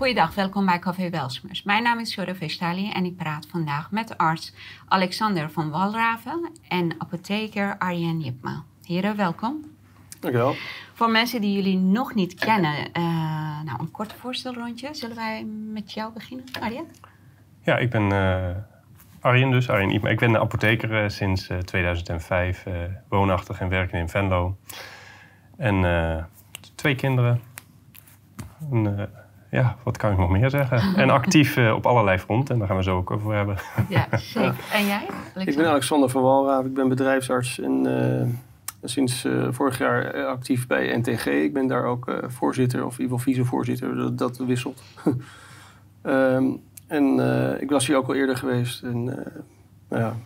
Goeiedag, welkom bij Café Welsmers. Mijn naam is Shora Vestali en ik praat vandaag met arts Alexander van Walraven en apotheker Arjen Jipma. Heren, welkom. Dankjewel. Voor mensen die jullie nog niet kennen, uh, nou, een kort voorstelrondje. Zullen wij met jou beginnen, Arjen? Ja, ik ben uh, Arjen dus, Arjen Jipma. Ik ben apotheker uh, sinds 2005, woonachtig en werken in Venlo. En twee kinderen. En, ja, wat kan ik nog meer zeggen? En actief uh, op allerlei fronten. En daar gaan we zo ook over hebben. Ja, zeker. En jij? Alexander? Ik ben Alexander van Walraaf. Ik ben bedrijfsarts en uh, sinds uh, vorig jaar actief bij NTG. Ik ben daar ook voorzitter, of in ieder geval vicevoorzitter. Dat, dat wisselt. um, en ik was hier ook al eerder geweest. En nou ja...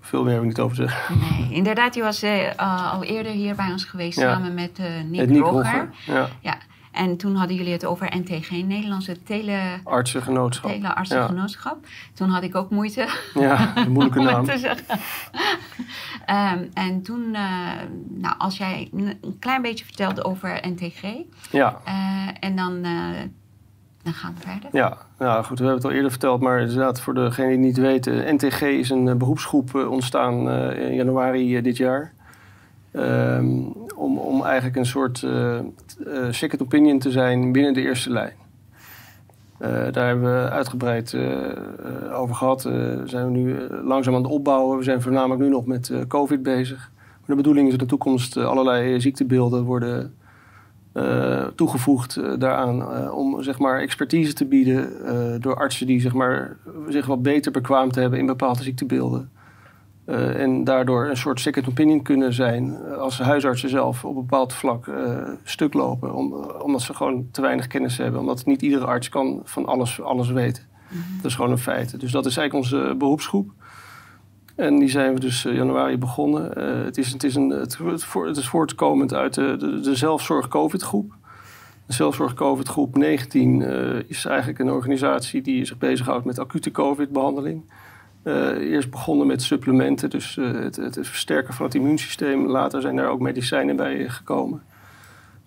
veel meer heb ik niet over te zeggen. Nee, inderdaad, je was al eerder hier bij ons geweest samen met Nick, Nick Rogger. Ja. ja. En toen hadden jullie het over NTG, Nederlandse Teleartsengenootschap. Teleartsengenootschap. Ja. Toen had ik ook moeite ja, een moeilijke naam. te zeggen. um, en toen, uh, nou, als jij een klein beetje vertelde over NTG. Ja. Uh, en dan, uh, dan gaan we verder. Ja, nou goed, we hebben het al eerder verteld, maar inderdaad, voor degenen die het niet weten, NTG is een beroepsgroep ontstaan in januari dit jaar. Um, om, om eigenlijk een soort uh, second opinion te zijn binnen de eerste lijn. Uh, daar hebben we uitgebreid over gehad. zijn we nu langzaam aan het opbouwen. We zijn voornamelijk nu nog met COVID bezig. Maar de bedoeling is dat in de toekomst allerlei ziektebeelden worden toegevoegd daaraan. om zeg maar, expertise te bieden door artsen die zeg maar, zich wat beter bekwaamd hebben in bepaalde ziektebeelden. Uh, en daardoor een soort second opinion kunnen zijn uh, als huisartsen zelf op een bepaald vlak uh, stuk lopen. Om, omdat ze gewoon te weinig kennis hebben. Omdat niet iedere arts kan van alles, alles weten. Mm -hmm. Dat is gewoon een feit. Dus dat is eigenlijk onze beroepsgroep. En die zijn we dus januari begonnen. het, is, het, is een, het, het, is voortkomend uit de, de, de zelfzorg-COVID-groep. De zelfzorg-COVID-groep 19 is eigenlijk een organisatie die zich bezighoudt met acute COVID-behandeling. Uh, eerst begonnen met supplementen, dus uh, het, het, versterken van het immuunsysteem. Later zijn er ook medicijnen bij gekomen.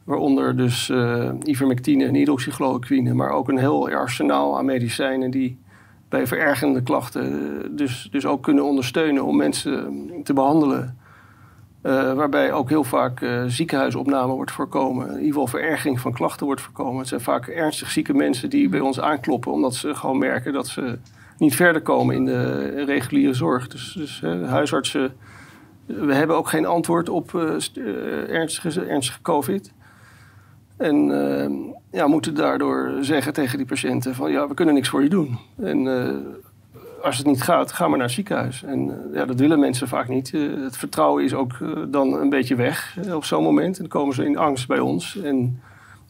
Waaronder dus uh, ivermectine en hydroxychloroquine, maar ook een heel arsenaal aan medicijnen die bij verergende klachten dus, dus ook kunnen ondersteunen om mensen te behandelen. waarbij ook heel vaak ziekenhuisopname wordt voorkomen. In ieder geval vererging van klachten wordt voorkomen. Het zijn vaak ernstig zieke mensen die bij ons aankloppen omdat ze gewoon merken dat ze niet verder komen in de reguliere zorg. Dus, dus huisartsen, we hebben ook geen antwoord op uh, ernstige, ernstige COVID. En uh, ja, moeten daardoor zeggen tegen die patiënten van ja, we kunnen niks voor je doen. En als het niet gaat, ga maar naar het ziekenhuis. En ja, dat willen mensen vaak niet. het vertrouwen is ook dan een beetje weg op zo'n moment. En dan komen ze in angst bij ons. En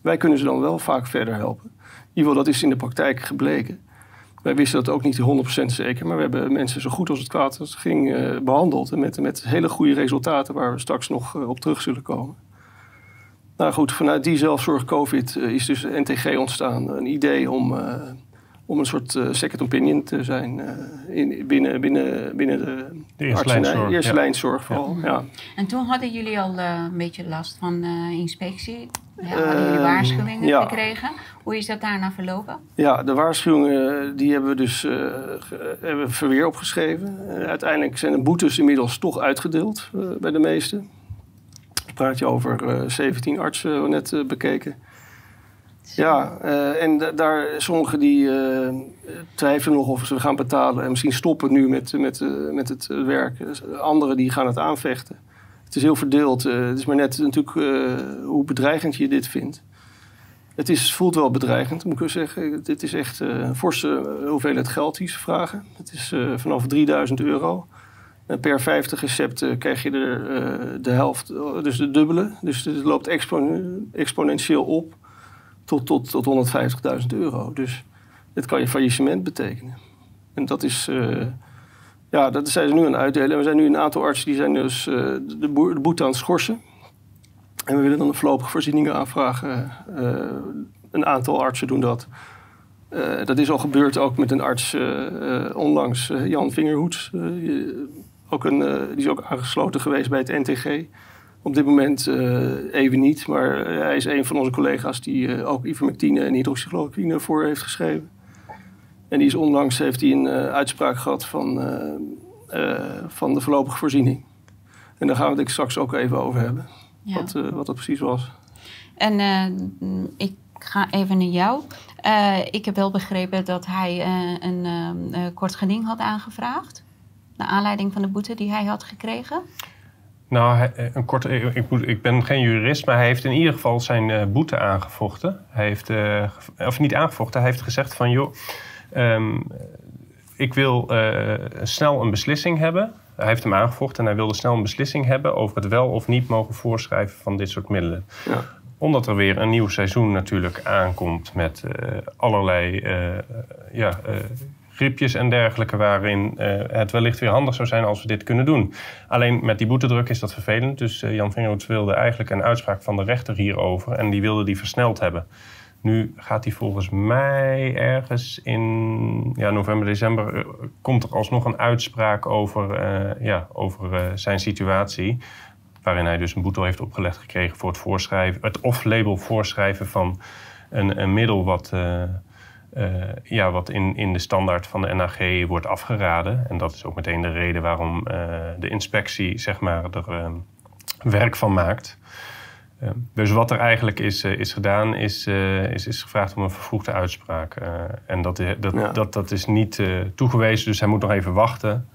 wij kunnen ze dan wel vaak verder helpen. In ieder geval, dat is in de praktijk gebleken. Wij wisten dat ook niet 100% zeker, maar we hebben mensen zo goed als het kwaad ging uh, behandeld. En met, met hele goede resultaten waar we straks nog uh, op terug zullen komen. Nou goed, vanuit die zelfzorg COVID uh, is dus NTG ontstaan. Een idee om, om een soort second opinion te zijn in, binnen, binnen, binnen de, de eerste lijnzorg. Eerste ja. lijnzorg vooral, ja. ja. En toen hadden jullie al een beetje last van inspectie? Ja, hadden jullie waarschuwingen ja. gekregen? Hoe is dat daarna verlopen? Ja, de waarschuwingen die hebben we dus uh, hebben we verweer opgeschreven. Uh, uiteindelijk zijn de boetes inmiddels toch uitgedeeld uh, bij de meesten. Ik praat je over 17 artsen net bekeken. Ja, en daar sommigen die twijfelen nog of ze gaan betalen en misschien stoppen nu met, met, met het werk. Anderen die gaan het aanvechten. Het is heel verdeeld. het is maar net natuurlijk hoe bedreigend je dit vindt. Het is, voelt wel bedreigend, moet ik zeggen. Dit is echt een forse hoeveelheid geld die ze vragen. Het is vanaf 3000 euro. Per 50 recepten krijg je er de helft, dus de dubbele. Dus het loopt expon exponentieel op tot, tot, tot 150.000 euro. Dus dit kan je faillissement betekenen. En dat is, ja, dat zijn ze nu aan het uitdelen. We zijn nu een aantal artsen die zijn dus de, de boete aan het schorsen. En we willen dan een voorlopige voorzieningen aanvragen. Uh, een aantal artsen doen dat. Dat is al gebeurd ook met een arts onlangs, Jan Vingerhoets. ook een, die is ook aangesloten geweest bij het NTG. Op dit moment even niet, maar hij is een van onze collega's die ook ivermectine en hydroxychloroquine voor heeft geschreven. En die is onlangs heeft hij een uitspraak gehad van, van de voorlopige voorziening. En daar gaan we het straks ook even over hebben. Wat, wat dat precies was. En ik ga even naar jou. Uh, ik heb wel begrepen dat hij uh, een kort geding had aangevraagd. Naar aanleiding van de boete die hij had gekregen. Nou, een kort, ik, ik, ben geen jurist, maar hij heeft in ieder geval zijn boete aangevochten. Hij heeft, of niet aangevochten, hij heeft gezegd van joh, um, ik wil snel een beslissing hebben. Hij heeft hem aangevochten en hij wilde snel een beslissing hebben over het wel of niet mogen voorschrijven van dit soort middelen. Ja omdat er weer een nieuw seizoen natuurlijk aankomt met allerlei ja, griepjes en dergelijke, waarin het wellicht weer handig zou zijn als we dit kunnen doen. Alleen met die boetedruk is dat vervelend. Dus Jan Vingerhoets wilde eigenlijk een uitspraak van de rechter hierover en die wilde die versneld hebben. Nu gaat hij volgens mij ergens in ja, november, december, komt er alsnog een uitspraak over, ja, over zijn situatie waarin hij dus een boete heeft opgelegd gekregen voor het voorschrijven, het off-label voorschrijven van een, een middel wat, uh, uh, ja, wat in, in de standaard van de NAG wordt afgeraden. En dat is ook meteen de reden waarom uh, de inspectie zeg maar, er werk van maakt. dus wat er eigenlijk is, is gedaan, is, is, is gevraagd om een vervroegde uitspraak. en dat, dat, ja. dat, dat is niet toegewezen, dus hij moet nog even wachten.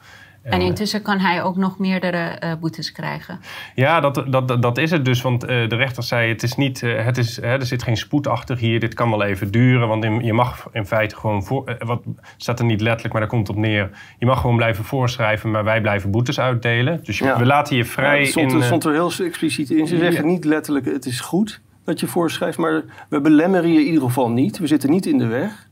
En eh, intussen kan hij ook nog meerdere uh, boetes krijgen. Ja, dat, dat, dat is het dus. Want uh, de rechter zei: het is niet, uh, het is, er zit geen spoed achter hier. Dit kan wel even duren. Want in, je mag in feite gewoon voor. wat staat er niet letterlijk, maar daar komt het op neer. Je mag gewoon blijven voorschrijven, maar wij blijven boetes uitdelen. Dus je, we laten je vrij. Ja, stond, in, stond er heel expliciet in. Ze zeggen niet letterlijk: het is goed dat je voorschrijft, maar we belemmeren je in ieder geval niet. We zitten niet in de weg.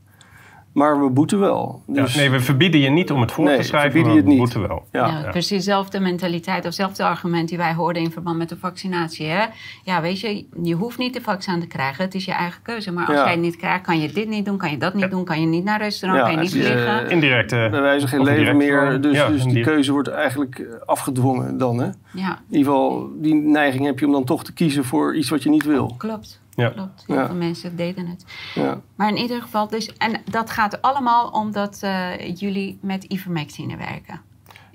Maar we boeten wel. Dus... nee, we verbieden je niet om het voor te schrijven, maar we boeten wel. Ja. ja. precies dezelfde mentaliteit of hetzelfde argument die wij hoorden in verband met de vaccinatie. Hè? Ja, weet je, je hoeft niet de vaccin te krijgen. Het is je eigen keuze. Maar als jij het niet krijgt, kan je dit niet doen, kan je dat niet doen, kan je niet naar restaurant, kan je niet vliegen. Uh, indirect. Uh, Bij wijze geen leven meer. Dus, dus die keuze wordt eigenlijk eh, afgedwongen dan. Hè? Ja. In ieder geval, die neiging heb je om dan toch te kiezen voor iets wat je niet wil. Klopt. Ja. Klopt, heel veel mensen deden het. Ja. Maar in ieder geval, dus, en dat gaat allemaal omdat uh, jullie met ivermectine werken.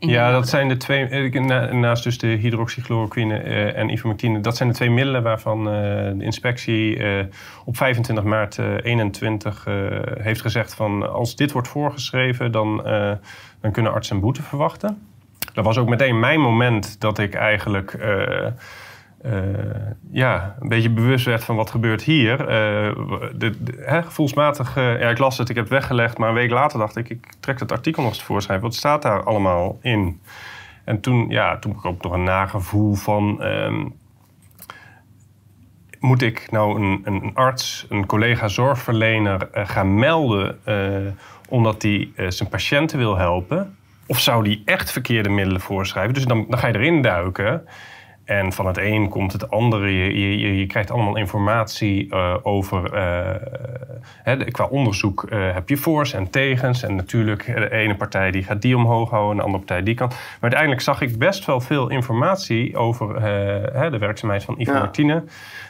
Ja, dat zijn de twee, naast dus de hydroxychloroquine uh, en ivermectine, dat zijn de twee middelen waarvan uh, de inspectie op 25 maart 21 heeft gezegd van als dit wordt voorgeschreven, dan, dan kunnen artsen boete verwachten. Dat was ook meteen mijn moment dat ik eigenlijk uh, ja, een beetje bewust werd van wat gebeurt hier. Uh, hè, gevoelsmatig, uh, ja, ik las het, ik heb het weggelegd, maar een week later dacht ik, ik trek het artikel nog eens voorschrijven. Wat staat daar allemaal in? En toen, ja, toen ik ook nog een nagevoel van, um, moet ik nou een, een, arts, een collega zorgverlener gaan melden omdat hij zijn patiënten wil helpen? Of zou die echt verkeerde middelen voorschrijven? Dus dan, dan ga je erin duiken. En van het een komt het andere. Je, je, je krijgt allemaal informatie uh, over. Uh, hè, qua onderzoek uh, heb je voor's en tegens. En natuurlijk, de ene partij die gaat die omhoog houden, en de andere partij die kan. Maar uiteindelijk zag ik best wel veel informatie over hè, de werkzaamheid van ivermectine.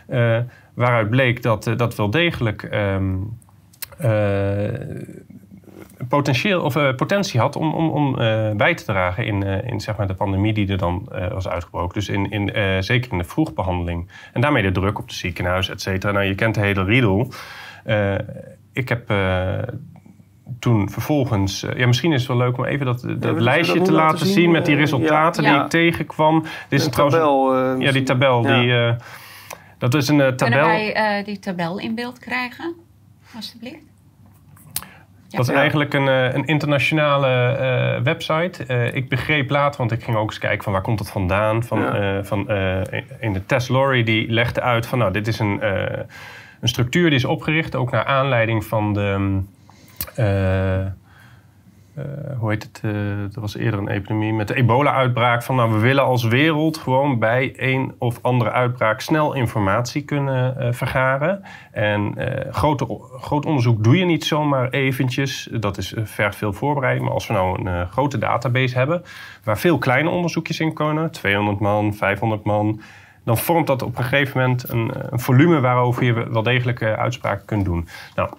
Ja. waaruit bleek dat dat wel degelijk. Um, potentieel, of, uh, potentie had om, om, om uh, bij te dragen in, uh, in zeg maar, de pandemie die er dan was uitgebroken. Dus in, in, zeker in de vroegbehandeling. En daarmee de druk op het ziekenhuis, et cetera. Nou, je kent de hele riedel. ik heb toen vervolgens... ja, misschien is het wel leuk om even dat, dat lijstje te laten zien... met die resultaten ja. die ik tegenkwam. Dit is een tabel. ja, die tabel. Die, dat is een tabel... Kunnen wij die tabel in beeld krijgen, dat is eigenlijk een, eh, een internationale uh, website. Uh, ik begreep later, want ik ging ook eens kijken van waar komt het vandaan. Van, ja. van, in de Tess Lorry die legde uit van nou, dit is een, een structuur die is opgericht ook naar aanleiding van de uh, hoe heet het? Uh, er was eerder een epidemie met de ebola-uitbraak. Van nou, we willen als wereld gewoon bij een of andere uitbraak snel informatie kunnen uh, vergaren. En grote, groot onderzoek doe je niet zomaar eventjes. Dat is vergt veel voorbereiding. Maar als we nou een grote database hebben waar veel kleine onderzoekjes in kunnen, 200 man, 500 man dan vormt dat op een gegeven moment een, een volume waarover je wel degelijk uitspraken kunt doen. Nou,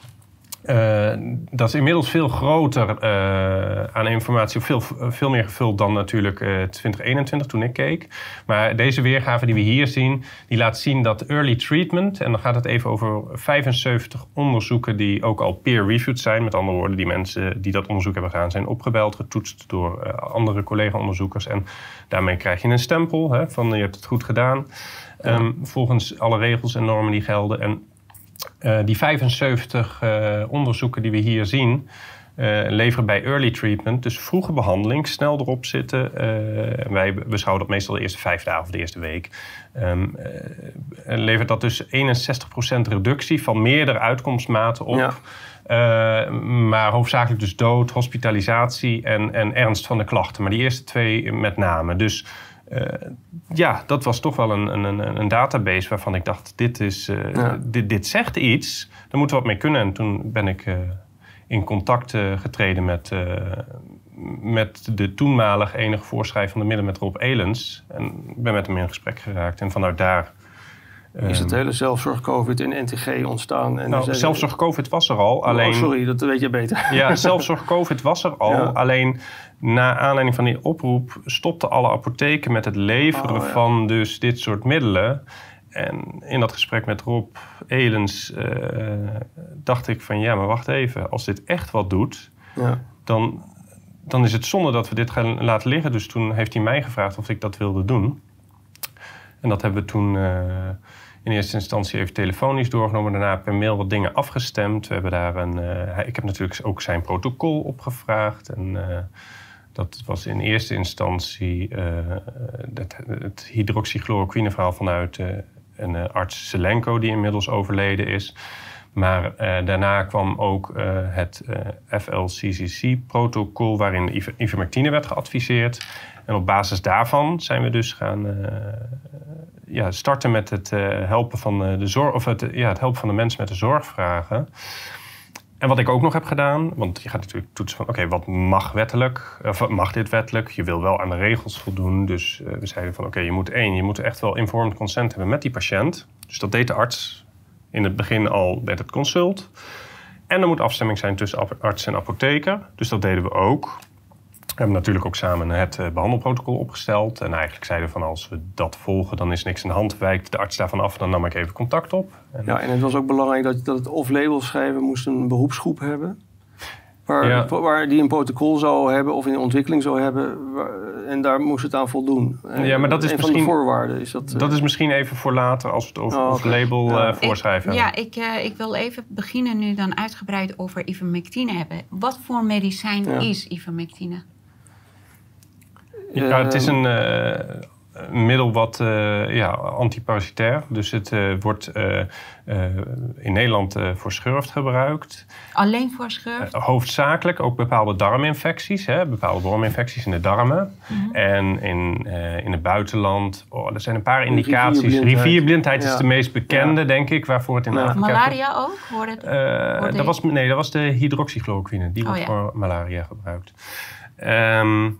uh, dat is inmiddels veel groter uh, aan informatie, veel, veel meer gevuld dan natuurlijk uh, 2021 toen ik keek. Maar deze weergave die we hier zien, die laat zien dat early treatment, en dan gaat het even over 75 onderzoeken die ook al peer-reviewed zijn. Met andere woorden, die mensen die dat onderzoek hebben gedaan zijn opgebeld, getoetst door andere collega-onderzoekers. En daarmee krijg je een stempel hè, van je hebt het goed gedaan. Um, volgens alle regels en normen die gelden. En die 75 uh, eh, onderzoeken die we hier zien, uh, leveren bij early treatment, dus vroege behandeling, snel erop zitten. wij beschouwen dat meestal de eerste vijf dagen of de eerste week. Um, levert dat dus 61% reductie van meerdere uitkomstmaten op. Ja. Maar hoofdzakelijk dus dood, hospitalisatie en, en ernst van de klachten. Maar die eerste twee met name. Dus uh, ja, dat was toch wel een, een, een, database waarvan ik dacht: dit, is, uh, dit, dit zegt iets, daar moeten we wat mee kunnen. En toen ben ik uh, in contact getreden met, met de toenmalig enige voorschrijver van de middelen, met Rob Elens. En ben met hem in gesprek geraakt. En vanuit daar is het ehm, hele zelfzorg-COVID in NTG ontstaan? En nou, zelfzorg-COVID was er al. Oh, alleen, sorry, dat weet je beter. Ja, zelfzorg-COVID was er al. Alleen na aanleiding van die oproep stopten alle apotheken met het leveren oh, van dus dit soort middelen. En in dat gesprek met Rob Elens uh, dacht ik van ja, maar wacht even. Als dit echt wat doet, ja. dan, dan is het zonde dat we dit gaan laten liggen. Dus toen heeft hij mij gevraagd of ik dat wilde doen. En dat hebben we toen uh, in eerste instantie even telefonisch doorgenomen. Daarna per mail wat dingen afgestemd. We hebben daar een, uh, ik heb natuurlijk ook zijn protocol opgevraagd. En uh, dat was in eerste instantie het, het hydroxychloroquine verhaal vanuit een arts Selenko, die inmiddels overleden is. Maar daarna kwam ook het FLCCC-protocol, waarin ivermectine werd geadviseerd. En op basis daarvan zijn we dus gaan ja, starten met het uh, helpen van eh, de zorg, of het, ja, het helpen van de mensen met de zorgvragen. En wat ik ook nog heb gedaan, want je gaat natuurlijk toetsen van oké, wat mag wettelijk, of mag dit wettelijk? Je wil wel aan de regels voldoen. Dus uh, we zeiden van oké, je moet één, je moet echt wel informed consent hebben met die patiënt. Dus dat deed de arts in het begin al met het consult. En er moet afstemming zijn tussen arts en apotheker. Dus dat deden we ook. We hebben natuurlijk ook samen het eh, behandelprotocol opgesteld. En eigenlijk zeiden van als we dat volgen, dan is niks in de hand. Wijkt de arts daarvan af, dan nam ik even contact op. En ja, en het was ook belangrijk dat, dat het off-label schrijven moest een beroepsgroep hebben. Waar, waar die een protocol zou hebben of in ontwikkeling zou hebben. en daar moest het aan voldoen. ja, maar dat is een misschien, van de voorwaarden. Is dat, dat is misschien even voor later als we het over, oh, label ja. uh, voorschrijven. Ik, ja, ik, uh, ik wil even beginnen nu dan uitgebreid over ivermectine hebben. Wat voor medicijn is ivermectine? Ja, het is een uh, middel wat uh, ja, antiparasitair. Dus het uh, wordt in Nederland voor schurft gebruikt. Alleen voor schurft? hoofdzakelijk ook bepaalde darminfecties. Hè, bepaalde worminfecties in de darmen. Mm En in, in het buitenland. Oh, er zijn een paar indicaties. Rivierblindheid, Rivierblindheid is de meest bekende, denk ik. Waarvoor het in ja. Afrika... Malaria ook? Wordt het, dat was, nee, dat was de hydroxychloroquine. Die oh, wordt voor malaria gebruikt. Um,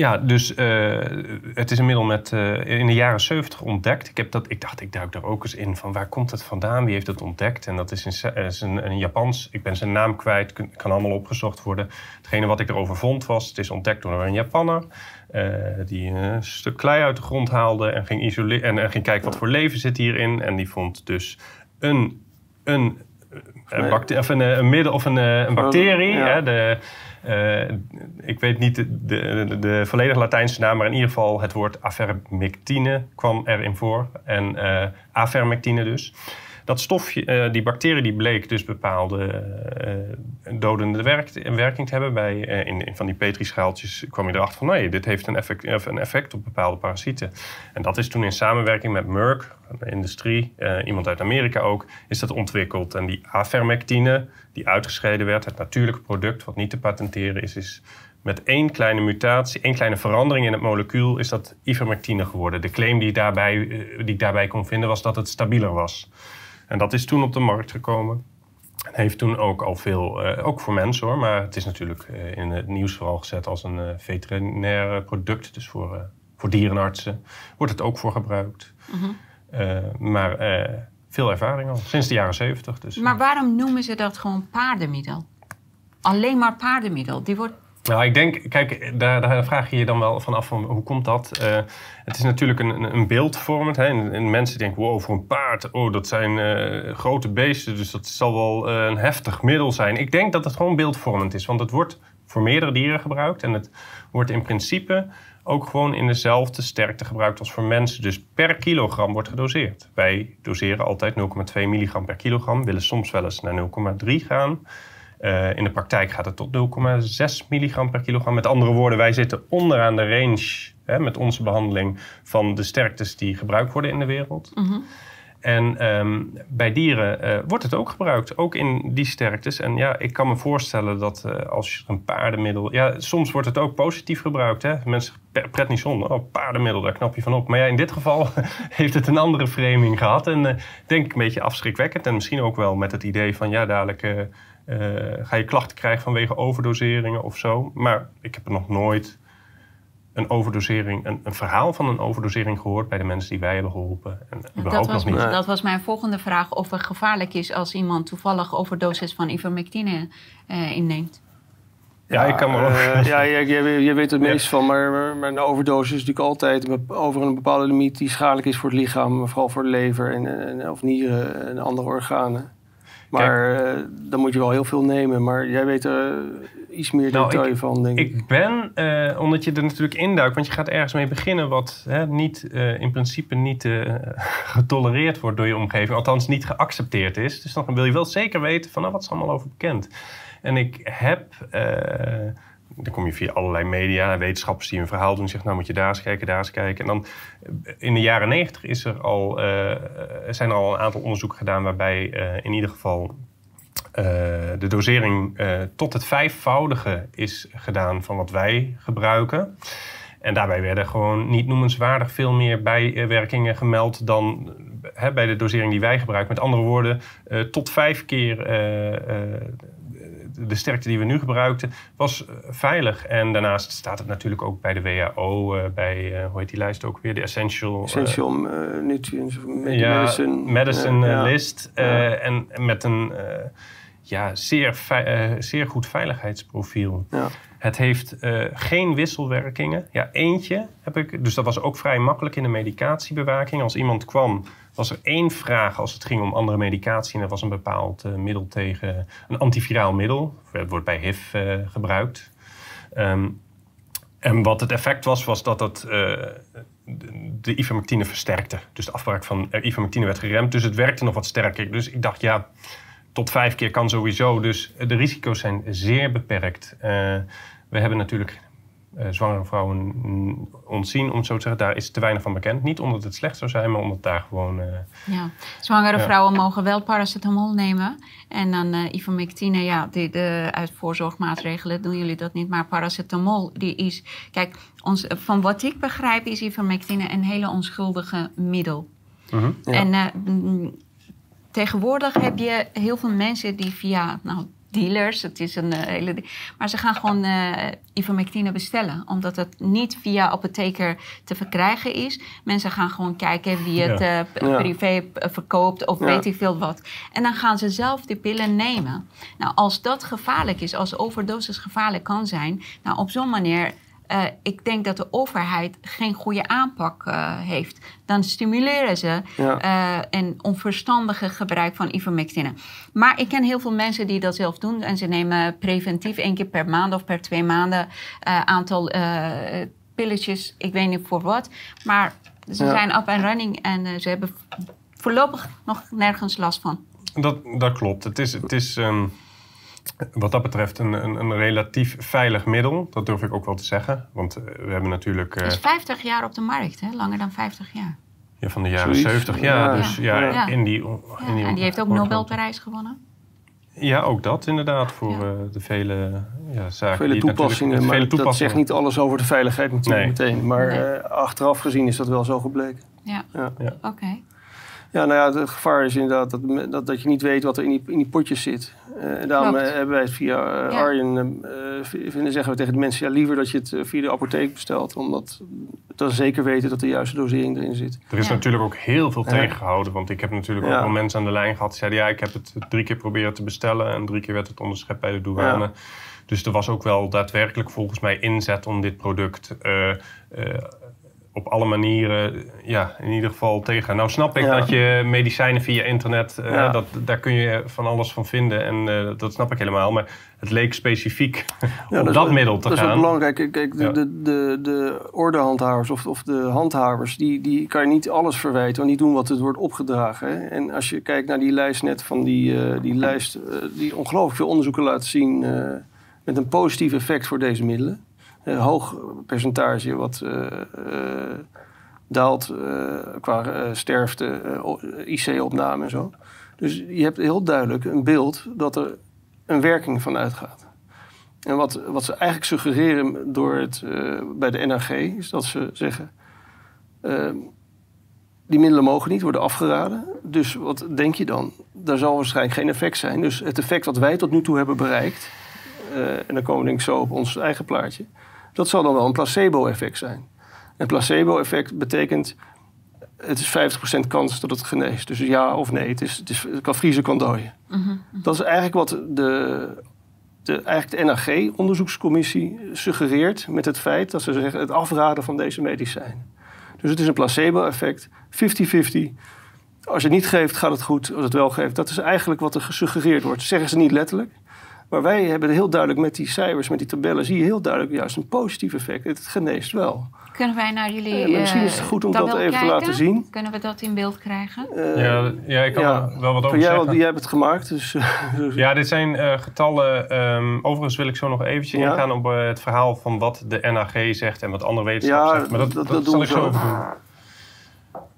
ja, dus uh, het is een middel met, uh, in de jaren 70 ontdekt. Ik, heb dat, ik dacht, ik duik daar ook eens in van waar komt het vandaan? Wie heeft het ontdekt? En dat is een, is een, een Japans, ik ben zijn naam kwijt, kan allemaal opgezocht worden. Hetgene wat ik erover vond was, het is ontdekt door een Japanner. Uh, die een stuk klei uit de grond haalde en ging, isoleren, en, en ging kijken wat voor leven zit hierin. En die vond dus een, een, een, of een, een middel of een, een bacterie. Ja. Hè, de, ik weet niet de, de, de, volledige Latijnse naam, maar in ieder geval het woord avermectine kwam erin voor. En uh, avermectine dus. Dat stofje, uh, die bacterie die bleek dus bepaalde dodende werk, werking te hebben. Bij, in, van die petrischaaltjes kwam je erachter van nee, dit heeft een effect, een effect op bepaalde parasieten. En dat is toen in samenwerking met Merck, de industrie, iemand uit Amerika ook, is dat ontwikkeld. En die avermectine, die uitgescheiden werd, het natuurlijke product wat niet te patenteren is, is met één kleine mutatie, één kleine verandering in het molecuul, is dat ivermectine geworden. De claim die daarbij, eh, die ik daarbij kon vinden was dat het stabieler was. En dat is toen op de markt gekomen. En heeft toen ook al veel, uh, ook voor mensen hoor, maar het is natuurlijk uh, in het nieuws vooral gezet als een uh, veterinair product, dus voor, voor dierenartsen wordt het ook voor gebruikt. Mhm. Eh, maar eh, veel ervaring al, sinds de jaren zeventig. Dus. Maar waarom noemen ze dat gewoon paardenmiddel? Alleen maar paardenmiddel. Die wordt Nou, ik denk, kijk, daar, daar vraag je je dan wel van af hoe komt dat? Eh, het is natuurlijk een, een, beeldvormend. Hè? En, en mensen denken, wow, voor een paard, oh, dat zijn eh, grote beesten, dus dat zal wel eh, een heftig middel zijn. Ik denk dat het gewoon beeldvormend is, want het wordt voor meerdere dieren gebruikt en het wordt in principe ook gewoon in dezelfde sterkte gebruikt als voor mensen. Dus per kilogram wordt gedoseerd. Wij doseren altijd 0,2 milligram per kilogram, willen soms wel eens naar 0,3 gaan. Eh, in de praktijk gaat het tot 0,6 milligram per kilogram. Met andere woorden, wij zitten onderaan de range hè, met onze behandeling van de sterktes die gebruikt worden in de wereld. En ehm, bij dieren eh, wordt het ook gebruikt, ook in die sterktes. En ja, ik kan me voorstellen dat eh, als je een paardenmiddel... Ja, soms wordt het ook positief gebruikt. Hè? Mensen zeggen, pretnison, oh, paardenmiddel, daar knap je van op. Maar ja, in dit geval heeft het een andere framing gehad. En eh, denk ik een beetje afschrikwekkend. En misschien ook wel met het idee van, ja, dadelijk... ga je klachten krijgen vanwege overdoseringen of zo. Maar ik heb er nog nooit een overdosering, een, een verhaal van een overdosering gehoord bij de mensen die wij hebben geholpen. En Dat was, nog niet. Dat was mijn volgende vraag. Of het gevaarlijk is als iemand toevallig overdosis van ivermectine eh, inneemt. Ja, ik kan me wel. Eh, ja, jij weet het Ja. meest van, maar, maar, maar een overdosis is natuurlijk altijd over een bepaalde limiet die schadelijk is voor het lichaam, vooral voor de lever en, en, of nieren en andere organen. Maar eh, dan moet je wel heel veel nemen, maar jij weet er eh, iets meer Nou, detail van, denk ik. Ik ben, eh, omdat je er natuurlijk induikt, want je gaat ergens mee beginnen wat hè, niet, eh, in principe niet eh, getolereerd wordt door je omgeving, althans niet geaccepteerd is. Dus dan wil je wel zeker weten van nou, wat is allemaal over bekend. En ik heb, dan kom je via allerlei media, wetenschappers die een verhaal doen, zeggen nou moet je daar eens kijken, daar eens kijken. En dan in de jaren negentig is er al, zijn er al een aantal onderzoeken gedaan waarbij in ieder geval eh, de dosering eh, tot het vijfvoudige is gedaan van wat wij gebruiken. En daarbij werden gewoon niet noemenswaardig veel meer bijwerkingen gemeld dan eh, hè, bij de dosering die wij gebruiken. Met andere woorden, tot vijf keer de sterkte die we nu gebruikten was veilig. En daarnaast staat het natuurlijk ook bij de WHO, bij, hoe heet die lijst ook weer, de Essential... Essential nutrients, ja, medicine. medicine ja. list. en, met een ja, zeer, eh, zeer goed veiligheidsprofiel. Ja. Het heeft eh, geen wisselwerkingen. Ja, eentje heb ik. Dus dat was ook vrij makkelijk in de medicatiebewaking. Als iemand kwam, was er één vraag als het ging om andere medicatie. En dat was een bepaald eh, middel tegen een antiviraal middel. Het wordt bij HIV gebruikt. Ehm, en wat het effect was, was dat het de, ivermectine versterkte. Dus de afbraak van ivermectine werd geremd. Dus het werkte nog wat sterker. Dus ik dacht, ja, tot vijf keer kan sowieso. Dus de risico's zijn zeer beperkt. Eh, we hebben natuurlijk eh, zwangere vrouwen ontzien, om het zo te zeggen. Daar is te weinig van bekend. Niet omdat het slecht zou zijn, maar omdat daar gewoon... eh, Ja. Zwangere Ja. vrouwen mogen wel paracetamol nemen. En dan eh ivermectine, ja, die, de, uit voorzorgmaatregelen doen jullie dat niet. Maar paracetamol, die is... Kijk, ons, van wat ik begrijp is ivermectine een hele onschuldige middel. mhm. Ja. En tegenwoordig heb je heel veel mensen die via... Nou, dealers, het is een eh, hele... di- Maar ze gaan gewoon eh ivermectine bestellen. Omdat het niet via apotheker te verkrijgen is. Mensen gaan gewoon kijken wie het Ja. eh, Ja. privé verkoopt of Ja. weet ik veel wat. En dan gaan ze zelf die pillen nemen. Nou, als dat gevaarlijk is, als overdosis gevaarlijk kan zijn... Nou, op zo'n manier... eh, ik denk dat de overheid geen goede aanpak eh, heeft. Dan stimuleren ze Ja. eh, een onverstandige gebruik van ivermectine. Maar ik ken heel veel mensen die dat zelf doen. En ze nemen preventief één keer per maand of per twee maanden eh, aantal eh, pilletjes. Ik weet niet voor wat. Maar ze Ja. zijn up en running en ze hebben voorlopig nog nergens last van. Dat, dat klopt. Het is, het is ehm, wat dat betreft een, een, een relatief veilig middel. Dat durf ik ook wel te zeggen. Want eh, we hebben natuurlijk eh, Het is 50 jaar op de markt, hè? langer dan 50 jaar. ja, van de jaren Zoiets. 70 jaar. Ja. Dus ja, Ja. in die... In die en die heeft ook Nobelprijs gewonnen. Ja, ook dat inderdaad. Voor Ja. eh, de vele ja, zaken. Vele die toepassingen, maar vele dat zegt toepassingen. niet alles over de veiligheid natuurlijk Nee. meteen. Maar Nee. eh, achteraf gezien is dat wel zo gebleken. Ja, Ja. Ja. oké. Ja, nou ja, het gevaar is inderdaad dat, dat, dat je niet weet wat er in die, in die potjes zit. Eh, en daarom Klopt. eh, hebben wij het via eh, Ja. Arjen eh, vinden, zeggen we tegen de mensen... ja, liever dat je het via de apotheek bestelt... omdat dan zeker weten dat de juiste dosering erin zit. Er is natuurlijk ook heel veel tegengehouden. Want ik heb natuurlijk ook wel mensen aan de lijn gehad... die zeiden, ja, ik heb het drie keer proberen te bestellen... en drie keer werd het onderschept bij de douane... Dus er was ook wel daadwerkelijk volgens mij inzet om dit product op alle manieren ja, in ieder geval tegen. Nou snap ik dat je medicijnen via internet, uh, dat, daar kun je van alles van vinden. En uh, dat snap ik helemaal. Maar het leek specifiek ja, op dat, middel te gaan. Dat is ook belangrijk. Kijk, de, de, de, de ordehandhavers of, of de handhavers... Die, die kan je niet alles verwijten, want die doen wat het wordt opgedragen. Hè? En als je kijkt naar die lijst net van die, uh, die lijst... die ongelooflijk veel onderzoeken laten zien... met een positief effect voor deze middelen een hoog percentage wat uh, uh, daalt uh, qua sterfte, IC-opname en zo. Dus je hebt heel duidelijk een beeld dat er een werking van uitgaat. En wat, wat ze eigenlijk suggereren door het, bij de NAG is dat ze zeggen... die middelen mogen niet worden afgeraden. Dus wat denk je dan? Daar zal waarschijnlijk geen effect zijn. Dus het effect wat wij tot nu toe hebben bereikt... en dan komen we denk ik zo op ons eigen plaatje dat zal dan wel een placebo-effect zijn. Een placebo-effect betekent het is 50% kans dat het geneest. Dus ja of nee, het, is, het, is, het kan vriezen, kan dooien. Mhm. Dat is eigenlijk wat de, de, eigenlijk de NAG-onderzoekscommissie suggereert... met het feit dat ze zeggen het afraden van deze medicijnen. Dus het is een placebo-effect, 50-50. Als je het niet geeft, gaat het goed. Als het wel geeft, dat is eigenlijk wat er gesuggereerd wordt. Zeggen ze niet letterlijk. Maar wij hebben heel duidelijk met die cijfers, met die tabellen, zie je heel duidelijk juist een positief effect. Het geneest wel. Kunnen wij naar jullie. Uh, misschien is het goed om dat even te laten zien. Kunnen we dat in beeld krijgen? Uh, ja, ja, ik kan ja, wel wat over jij, zeggen. Jij hebt het gemaakt. Dus, ja, dit zijn uh, getallen. Um, overigens wil ik zo nog eventjes ja? ingaan op het verhaal van wat de NAG zegt en wat andere wetenschappers ja, zegt. Maar dat, dat, dat, dat zal ik zo over doen.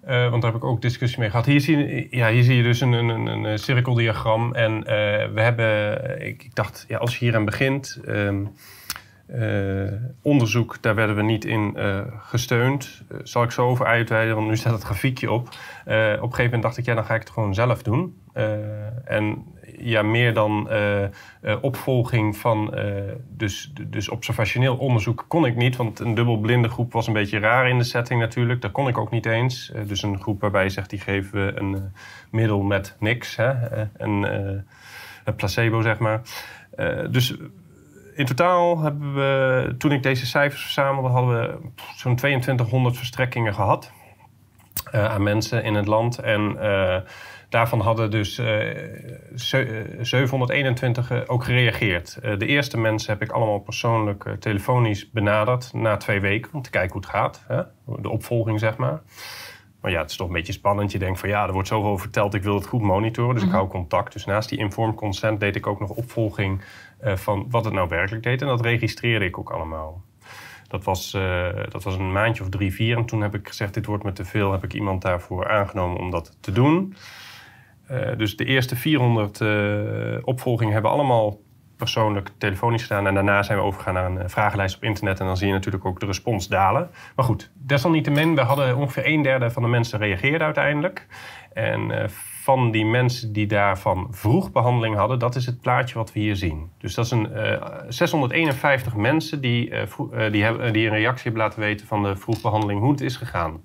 Uh, want daar heb ik ook discussie mee gehad. Hier zie je, ja, hier zie je dus een, een, een cirkeldiagram. En uh, we hebben, ik, ik, dacht, ja, als je hier aan begint, uh, onderzoek, daar werden we niet in gesteund. zal ik zo over uitweiden, want nu staat het grafiekje op. op een gegeven moment dacht ik, ja, dan ga ik het gewoon zelf doen. en ja, meer dan uh, uh, opvolging van uh, dus, dus observationeel onderzoek kon ik niet. Want een dubbelblinde groep was een beetje raar in de setting natuurlijk. Dat kon ik ook niet eens. dus een groep waarbij je zegt, die geven we een middel met niks. Hè? Een, een, placebo, zeg maar. dus in totaal hebben we, toen ik deze cijfers verzamelde, hadden we zo'n 2200 verstrekkingen gehad. aan mensen in het land. En Daarvan hadden dus uh, 721 ook gereageerd. Uh, de eerste mensen heb ik allemaal persoonlijk uh, telefonisch benaderd na twee weken om te kijken hoe het gaat. Hè? De opvolging, zeg maar. Maar ja, het is toch een beetje spannend. Je denkt van ja, er wordt zoveel verteld, ik wil het goed monitoren. Dus ik mhm. hou contact. Dus naast die informed consent deed ik ook nog opvolging van wat het nou werkelijk deed. En dat registreerde ik ook allemaal. Dat was, uh, dat was een maandje of drie, vier. En toen heb ik gezegd, dit wordt me te veel. Heb ik iemand daarvoor aangenomen om dat te doen. Uh, dus de eerste 400 uh, eh, opvolgingen hebben allemaal persoonlijk telefonisch gedaan. En daarna zijn we overgegaan naar een eh, vragenlijst op internet. En dan zie je natuurlijk ook de respons dalen. Maar goed, desalniettemin, we hadden ongeveer een derde van de mensen reageerden uiteindelijk. En van die mensen die daarvan vroeg behandeling hadden, dat is het plaatje wat we hier zien. Dus dat uh, 651 mensen die, die, hebben, die een reactie hebben laten weten van de vroegbehandeling, hoe het is gegaan.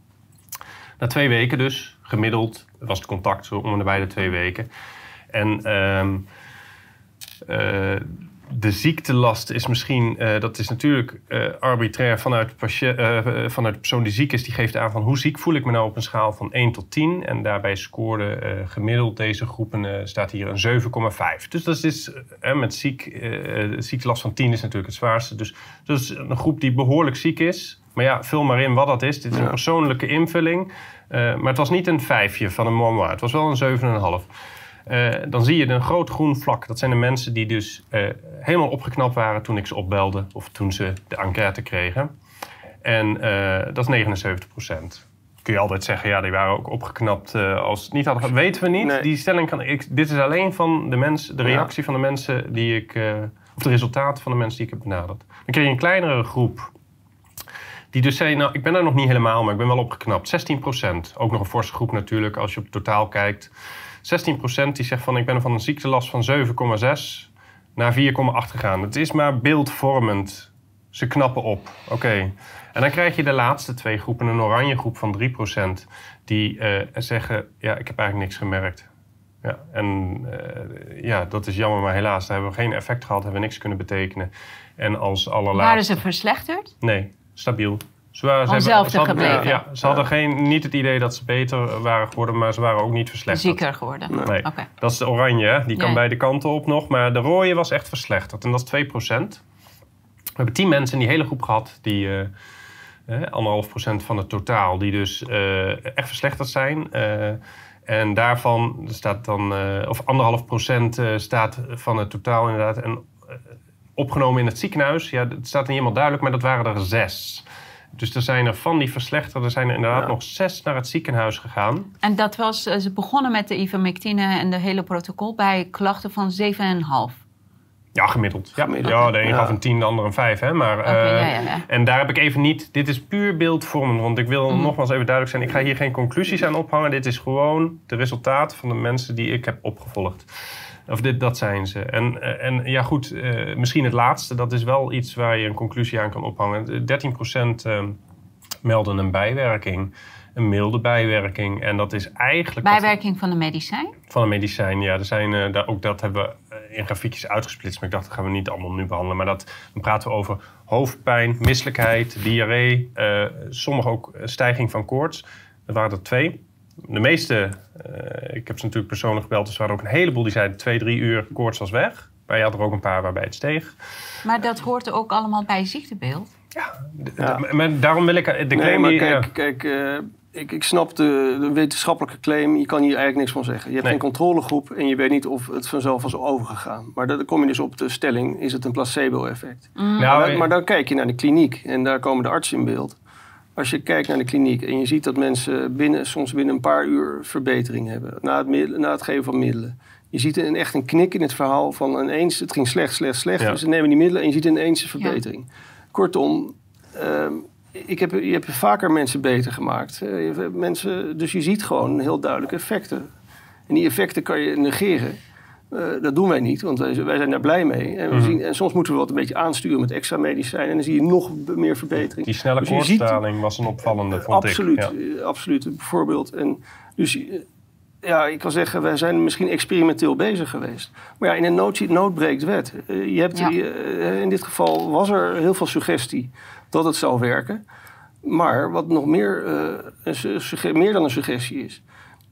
Na twee weken dus, gemiddeld, was het contact zo om en bij de twee weken. En um, uh, de ziektelast is misschien, uh, dat is natuurlijk uh, arbitrair vanuit, vanuit de persoon die ziek is. Die geeft aan van hoe ziek voel ik me nou op een schaal van 1 tot 10. En daarbij scoorde gemiddeld deze groepen, staat hier een 7,5. Dus dat is met ziek, ziektelast van 10 is natuurlijk het zwaarste. Dus dat is een groep die behoorlijk ziek is. Maar ja, vul maar in wat dat is. Dit is een persoonlijke invulling. Uh, maar het was niet een vijfje van een momoir. Het was wel een 7,5. Uh, dan zie je een groot groen vlak. Dat zijn de mensen die dus uh, helemaal opgeknapt waren toen ik ze opbelde. Of toen ze de enquête kregen. En dat is 79 procent. Kun je altijd zeggen, ja, die waren ook opgeknapt als het niet hadden gehad. Weten we niet. Nee. Die stelling kan ik. Dit is alleen van de, mens, de reactie ja. van de mensen die ik. of de resultaten van de mensen die ik heb benaderd. Dan kreeg je een kleinere groep die dus zei, nou, ik ben er nog niet helemaal, maar ik ben wel opgeknapt. 16% Ook nog een forse groep natuurlijk, als je op het totaal kijkt. 16% die zegt van, ik ben van een ziektelast van 7,6 naar 4,8 gegaan. Het is maar beeldvormend. Ze knappen op. Oké. En dan krijg je de laatste twee groepen, een oranje groep van 3%, die eh, zeggen: Ja, ik heb eigenlijk niks gemerkt. Ja, en eh, ja, dat is jammer, maar helaas, daar hebben we geen effect gehad, hebben we niks kunnen betekenen. En als allerlaatste... Waren ze verslechterd? Nee, stabiel. Ze waren, ze hadden- gebleven. Ja, ze hadden geen, niet het idee dat ze beter waren geworden, maar ze waren ook niet verslechterd. Zieker geworden. Nee, Oké. dat is de oranje, hè? die kan Ja. beide kanten op nog. Maar de rode was echt verslechterd en dat is 2%. We hebben 10 mensen in die hele groep gehad, die eh, eh, anderhalf procent van het totaal, die dus eh, echt verslechterd zijn. Eh, en daarvan staat dan, eh, of anderhalf procent eh, staat van het totaal inderdaad. En opgenomen in het ziekenhuis, ja, het staat niet helemaal duidelijk, maar dat waren er zes. Dus er zijn er van die verslechterden zijn er inderdaad Ja. nog zes naar het ziekenhuis gegaan. En dat was, eh, ze begonnen met de ivermectine en de hele protocol bij klachten van 7,5. Ja, gemiddeld. Ja, Gemiddeld. ja de een Ja. gaf een tien, de ander een vijf. Hè? Maar, Oké, eh, ja, ja, ja. En daar heb ik even niet... Dit is puur beeldvormend. Want ik wil Mhm. nogmaals even duidelijk zijn... ik ga hier geen conclusies aan ophangen. Dit is gewoon de resultaten van de mensen die ik heb opgevolgd. Of dit, dat zijn ze. En, en ja goed, eh, misschien het laatste. Dat is wel iets waar je een conclusie aan kan ophangen. 13% eh, melden een bijwerking. Een milde bijwerking. En dat is eigenlijk... wat- Bijwerking van de medicijn? van een medicijn, ja. Er zijn, eh, daar, ook dat hebben we eh, in grafiekjes uitgesplitst. Maar ik dacht, dat gaan we niet allemaal nu behandelen. Maar dat, dan praten we over hoofdpijn, misselijkheid, diarree. sommige ook stijging van koorts. Dat waren er twee. De meeste, eh, ik heb ze natuurlijk persoonlijk gebeld. Dus er waren ook een heleboel die zeiden twee, drie uur koorts was weg. Maar je had er ook een paar waarbij het steeg. Maar dat hoort ook allemaal bij ziektebeeld. Ja, maar daarom wil ik eh, de Nee, claim maar kijk, ja. kijk eh, ik, ik snap de, de wetenschappelijke claim. Je kan hier eigenlijk niks van zeggen. Je hebt Nee. geen controlegroep en je weet niet of het vanzelf was overgegaan. Maar dan kom je dus op de stelling, is het een placebo-effect? Nou, maar, eh, maar dan kijk je naar de kliniek en daar komen de artsen in beeld. Als je kijkt naar de kliniek en je ziet dat mensen binnen, soms binnen een paar uur verbetering hebben na het, middel- na het geven van middelen. Je ziet een, echt een knik in het verhaal van ineens het ging slecht, slecht, slecht. Ja. Dus ze nemen die middelen en je ziet ineens een verbetering. Kortom, ehm, ik heb, je hebt vaker mensen beter gemaakt. Eh, je hebt mensen, dus je ziet gewoon heel duidelijke effecten. En die effecten kan je negeren. Eh, dat doen wij niet, want wij, wij zijn daar blij mee. En, we Mhm. zien, en soms moeten we wat een beetje aansturen met extra medicijnen. En dan zie je nog meer verbetering. Die snelle Dus koortsdaling was een opvallende, vond absoluut, ik. Ja. eh, absoluut. Bijvoorbeeld. En dus eh, ja, ik kan zeggen, wij zijn misschien experimenteel bezig geweest. Maar ja, in een nood, nood breekt wet. Je hebt, Ja. in dit geval was er heel veel suggestie dat het zou werken. Maar wat nog meer, eh, een meer dan een suggestie is.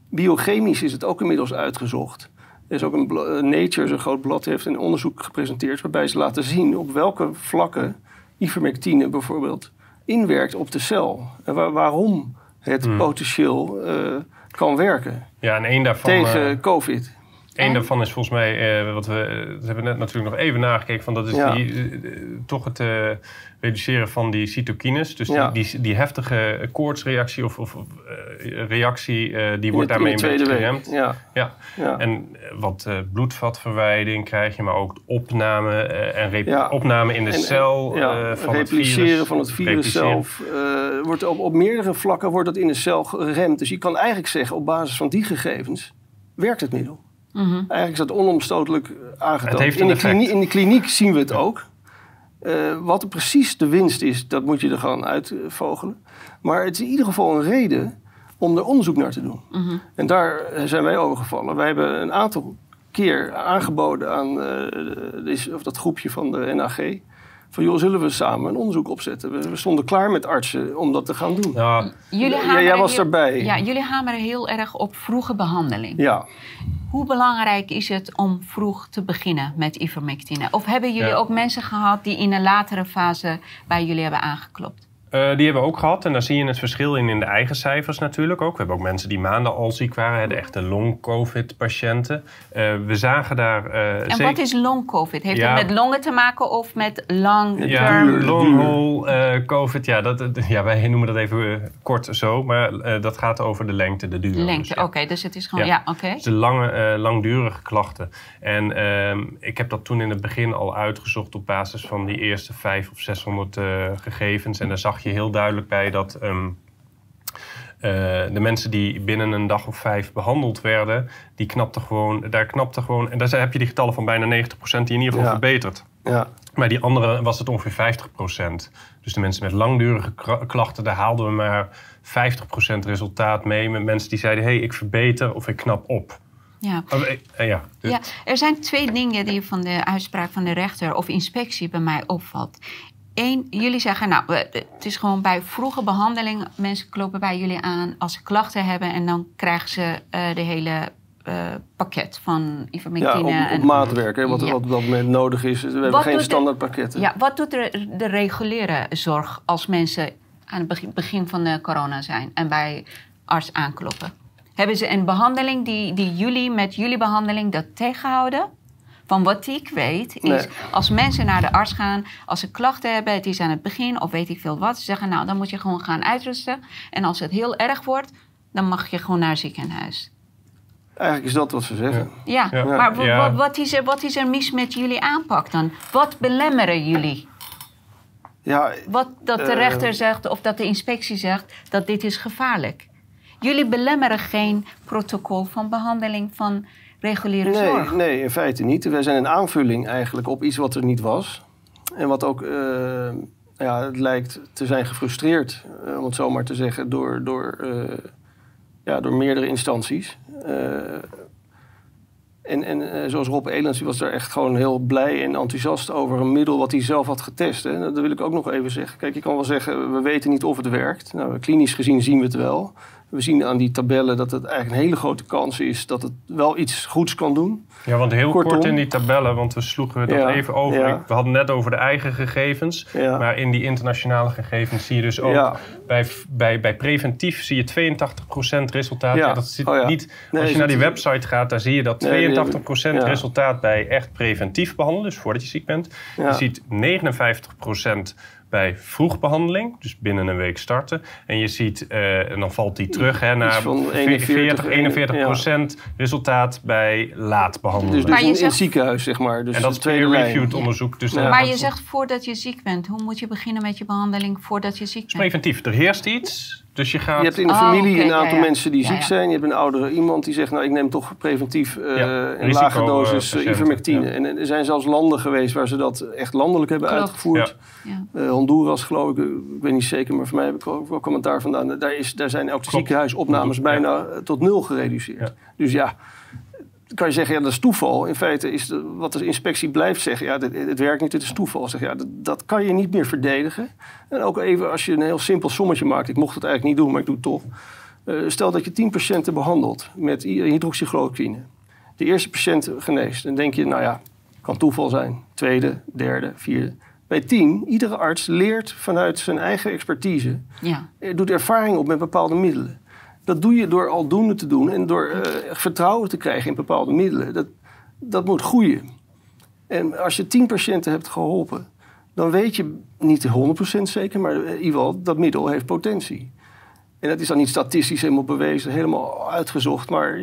Biochemisch is het ook inmiddels uitgezocht. Er is ook een eh, Nature, zo'n groot blad, heeft een onderzoek gepresenteerd... waarbij ze laten zien op welke vlakken ivermectine bijvoorbeeld inwerkt op de cel. En wa- waarom het Hmm. potentieel eh, kan werken ja, en één daarvan... tegen eh, COVID. Eén En? daarvan is volgens mij, eh, wat we, eh, dat hebben we net natuurlijk nog even nagekeken, van dat is Ja. die, eh, eh, toch het eh, reduceren van die cytokines. Dus Ja. die, die, die heftige koortsreactie of, of eh, reactie, eh, die In wordt de- daarmee een beetje geremd. Ja, Ja. ja. En eh, wat eh, bloedvatverwijding krijg je, maar ook opname eh, en rep- opname in de En- cel eh, van het repliceren virus. van het virus zelf. eh, wordt op, op meerdere vlakken wordt dat in de cel geremd. Dus je kan eigenlijk zeggen, op basis van die gegevens werkt het middel. Mhm. Eigenlijk is dat onomstotelijk eh, aangetoond. Het heeft in, in de kliniek zien we het ook. Eh, wat er precies de winst is, dat moet je er gewoon uitvogelen. Maar het is in ieder geval een reden om er onderzoek naar te doen. Mhm. En daar eh, zijn wij over gevallen. Wij hebben een aantal keer aangeboden aan eh, de- deze- of dat groepje van de NAG... van joh, zullen we samen een onderzoek opzetten? We, we stonden klaar met artsen om dat te gaan doen. Nou, Jullie Ja, hameren jij was. Ja, jullie hameren heel erg op vroege behandeling. Ja. Hoe belangrijk is het om vroeg te beginnen met ivermectine? Of hebben jullie Ja. ook mensen gehad die in een latere fase bij jullie hebben aangeklopt? Eh, die hebben we ook gehad. En daar zie je het verschil in in de eigen cijfers natuurlijk ook. We hebben ook mensen die maanden al ziek waren. hè, De echte long-covid-patiënten. Eh, we zagen daar eh En zeker... wat is long COVID? Heeft Ja. het met longen te maken of met long Ja, term? duur. long haul eh, covid. Ja, dat, ja, wij noemen dat even kort zo. Maar dat gaat over de lengte, de duur. Lengte, Dus, ja. oké. dus het is gewoon, Ja. ja, oké. Dus de lange, langdurige klachten. En ehm, ik heb dat toen in het begin al uitgezocht op basis van die eerste vijf of 600 eh, gegevens. En daar zag je heel duidelijk bij dat ehm, de mensen die binnen een dag of vijf behandeld werden, die knapten gewoon, daar knapte gewoon, en daar heb je die getallen van bijna 90% die in ieder geval Ja. verbeterd. Ja, Bij die andere was het ongeveer 50%. Dus de mensen met langdurige klachten, daar haalden we maar 50% resultaat mee. Met mensen die zeiden, hé, hey, ik verbeter of ik knap op. Ja. Oh, eh, eh, ja. Dus- Ja, er zijn twee dingen die van de uitspraak van de rechter of inspectie bij mij opvalt. Eén, jullie zeggen, nou, het is gewoon bij vroege behandeling. Mensen kloppen bij jullie aan als ze klachten hebben en dan krijgen ze eh, de hele eh, pakket van ja ivermectine. op, op en- maatwerk, hè, wat, Ja. wat op dat moment nodig is. We hebben Wat geen doet de- standaard pakketten. Ja, wat doet de, de reguliere zorg als mensen aan het begin, begin van de corona zijn en bij arts aankloppen? Hebben ze een behandeling die, die jullie met jullie behandeling dat tegenhouden? Van wat ik weet is, Nee. als mensen naar de arts gaan, als ze klachten hebben, het is aan het begin of weet ik veel wat, ze zeggen nou dan moet je gewoon gaan uitrusten. En als het heel erg wordt, dan mag je gewoon naar het ziekenhuis. Eigenlijk is dat wat ze zeggen. Ja, Ja. maar w- Ja. Wat, wat, is er, wat is er mis met jullie aanpak dan? Wat belemmeren jullie? Ja, Wat dat de Eh. rechter zegt of dat de inspectie zegt dat dit is gevaarlijk. Jullie belemmeren geen protocol van behandeling van reguliere nee, zorg. nee, in feite niet. Wij zijn een aanvulling eigenlijk op iets wat er niet was. En wat ook, eh, ja, het lijkt te zijn gefrustreerd, eh, om het zo maar te zeggen, door, door, eh, ja, door meerdere instanties. En en zoals Rob Elens, die was daar echt gewoon heel blij en enthousiast over een middel wat hij zelf had getest. Hè. Dat wil ik ook nog even zeggen. Kijk, je kan wel zeggen, we weten niet of het werkt. Nou, klinisch gezien zien we het wel. We zien aan die tabellen dat het eigenlijk een hele grote kans is dat het wel iets goeds kan doen. Ja, want heel Kortom. kort in die tabellen, want we sloegen dat Ja, even over. ja. We hadden net over de eigen gegevens. Ja. Maar in die internationale gegevens zie je dus ook... Bij, bij, bij preventief zie je 82% resultaat. Ja. Dat zit Oh niet, Nee, als je naar die website gaat, daar zie je dat Nee, die 82% hebben- ja. resultaat bij echt preventief behandelen. Dus voordat je ziek bent. Je ziet 59% bij vroegbehandeling, dus binnen een week starten. En je ziet, eh, en dan valt die terug hè, naar van 41, 41, 41% resultaat bij laat behandelen. Dus, dus Maar je in, zegt- het ziekenhuis, zeg maar. Dus en dat is peer-reviewed onderzoek. Dus Ja. Maar je zegt voordat je ziek bent, hoe moet je beginnen met je behandeling voordat je ziek bent? preventief. Er heerst iets, dus je gaat... Je hebt in de Oh, familie een aantal ja. mensen die Ja, ziek ja. zijn. Je hebt een oudere iemand die zegt, nou ik neem toch preventief eh Ja, een lage eh, dosis eh, ivermectine. ja. En er zijn zelfs landen geweest waar ze dat echt landelijk hebben Klopt. uitgevoerd. Ja. Eh, Honduras geloof ik, ik weet niet zeker, maar voor mij heb ik ook wel commentaar vandaan. Daar, is, daar zijn ook ziekenhuisopnames bijna tot nul gereduceerd. Ja. Dus ja, kan je zeggen, ja, dat is toeval. In feite is de, wat de inspectie blijft zeggen, ja, dit, het werkt niet, dit is toeval. Zeg, ja, dat, dat kan je niet meer verdedigen. En ook even als je een heel simpel sommetje maakt, ik mocht het eigenlijk niet doen, maar ik doe het toch. Eh, stel dat je 10 patiënten behandelt met hy- hydroxychloroquine. De eerste patiënt geneest. Dan denk je, nou ja, kan toeval zijn. Tweede, derde, vierde. Bij 10, iedere arts leert vanuit zijn eigen expertise Ja. eh, doet ervaring op met bepaalde middelen. Dat doe je door aldoende te doen en door eh, vertrouwen te krijgen in bepaalde middelen. Dat, dat moet groeien. En als je tien patiënten hebt geholpen, dan weet je niet 100% zeker, maar in ieder geval dat middel heeft potentie. En dat is dan niet statistisch helemaal bewezen, helemaal uitgezocht. Maar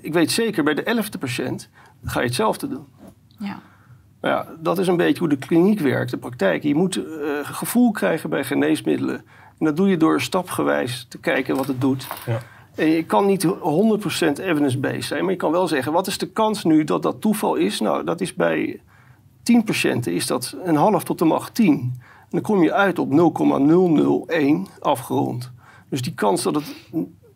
ik weet zeker, bij de elfde patiënt ga je hetzelfde doen. Ja. Nou ja, dat is een beetje hoe de kliniek werkt, de praktijk. Je moet eh, gevoel krijgen bij geneesmiddelen. En dat doe je door stapgewijs te kijken wat het doet. Ja. En je kan niet 100% evidence-based zijn, maar je kan wel zeggen: wat is de kans nu dat dat toeval is? Nou, dat is bij 10 patiënten is dat een half tot de macht 10. En dan kom je uit op 0,001 afgerond. Dus die kans dat het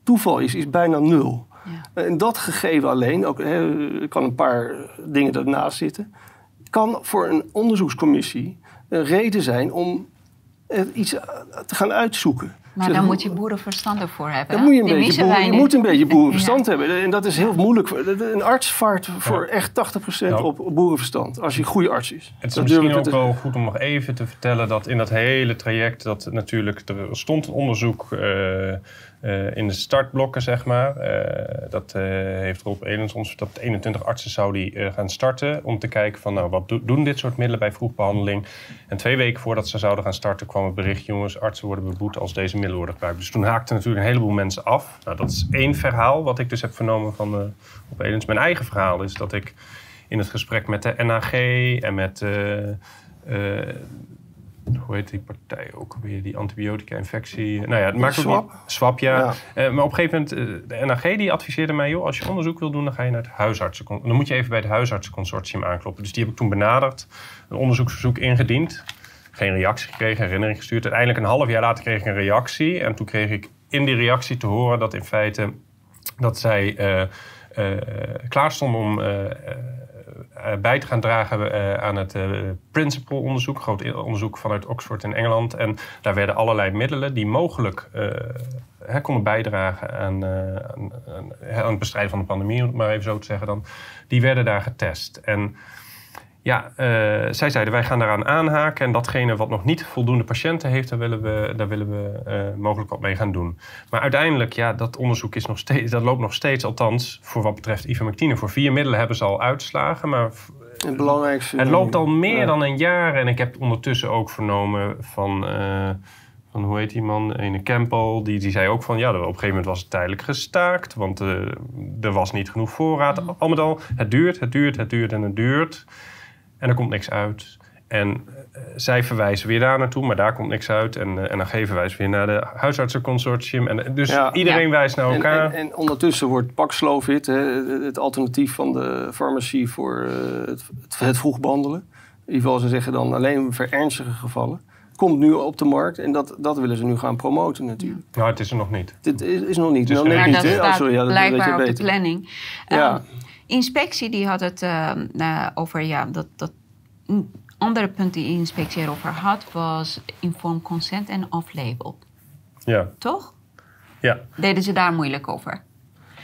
toeval is, is bijna nul. Ja. En dat gegeven alleen, ook, hè, er kan een paar dingen ernaast zitten, kan voor een onderzoekscommissie een reden zijn om iets te gaan uitzoeken. Maar Zeg, daar moet je boerenverstand ervoor hebben. dan moet je, een beetje boeren, je moet een beetje boerenverstand Ja. hebben. En dat is heel moeilijk. Een arts vaart voor Ja. echt 80% Ja. op boerenverstand. Als je een goede arts is. Het is Dat misschien ook wel goed om nog even te vertellen dat in dat hele traject, dat natuurlijk, er stond een onderzoek eh, eh, in de startblokken, zeg maar. Eh, dat eh, heeft Rob Elens ons verteld. 21 artsen zou die gaan starten om te kijken van, nou, wat do- doen dit soort middelen bij vroegbehandeling? En twee weken voordat ze zouden gaan starten kwam het bericht, jongens, artsen worden beboet als deze middelen worden gebruikt. Dus toen haakten natuurlijk een heleboel mensen af. Nou, dat is één verhaal wat ik dus heb vernomen van Rob Elens. Mijn eigen verhaal is dat ik in het gesprek met de NAG en met hoe heet die partij ook weer? Die antibiotica-infectie. Nou ja, het maakt ook Swap? Swap, ja. Ja. Eh, maar op een gegeven moment, eh, de NAG die adviseerde mij... joh, als je onderzoek wil doen, dan ga je naar het huisartsen... Dan moet je even bij het huisartsenconsortium aankloppen. Dus die heb ik toen benaderd. Een onderzoeksverzoek ingediend. Geen reactie gekregen, herinnering gestuurd. Uiteindelijk een half jaar later kreeg ik een reactie. En toen kreeg ik in die reactie te horen dat in feite... dat zij eh, klaar stonden om... eh, eh, bij te gaan dragen eh, aan het eh Principal-onderzoek, groot onderzoek vanuit Oxford in Engeland. En daar werden allerlei middelen die mogelijk hè, konden bijdragen aan, aan het bestrijden van de pandemie, om het maar even zo te zeggen dan, die werden daar getest. En ja, eh, zij zeiden wij gaan daaraan aanhaken en datgene wat nog niet voldoende patiënten heeft, daar willen we, daar willen we eh, mogelijk wat mee gaan doen. Maar uiteindelijk, ja, dat onderzoek is nog steeds, dat loopt nog steeds, althans voor wat betreft ivermectine. Voor vier middelen hebben ze al uitslagen, maar Het belangrijkste. het loopt al meer Ja. dan een jaar en ik heb ondertussen ook vernomen van, eh, van hoe heet die man, ene Campbell, die, die zei ook van ja, op een gegeven moment was het tijdelijk gestaakt, want er was niet genoeg voorraad. Al met al, het duurt, het duurt, het duurt en het duurt en er komt niks uit. En eh, zij verwijzen weer daar naartoe, maar daar komt niks uit. En, eh, NAG verwijst weer naar de huisartsenconsortium. En, eh, dus Ja. iedereen Ja. wijst naar En, elkaar. en, en ondertussen wordt Paxlovid, hè, het alternatief van de farmacie voor het, het, het vroeg behandelen. In ieder geval, ze zeggen dan alleen voor ernstige gevallen. Komt nu op de markt en dat, dat willen ze nu gaan promoten natuurlijk. nou, het is er nog niet. Dit is, is nog niet. Nou, net Maar niet, dat hè? Oh, sorry, ja, dat weet je blijkbaar op de beter. planning. Ja. Ehm, inspectie die had het eh, eh, over, ja, dat, dat andere punt die inspectie erover had, was informed consent en off-label. Ja, Toch? ja. Deden ze daar moeilijk over?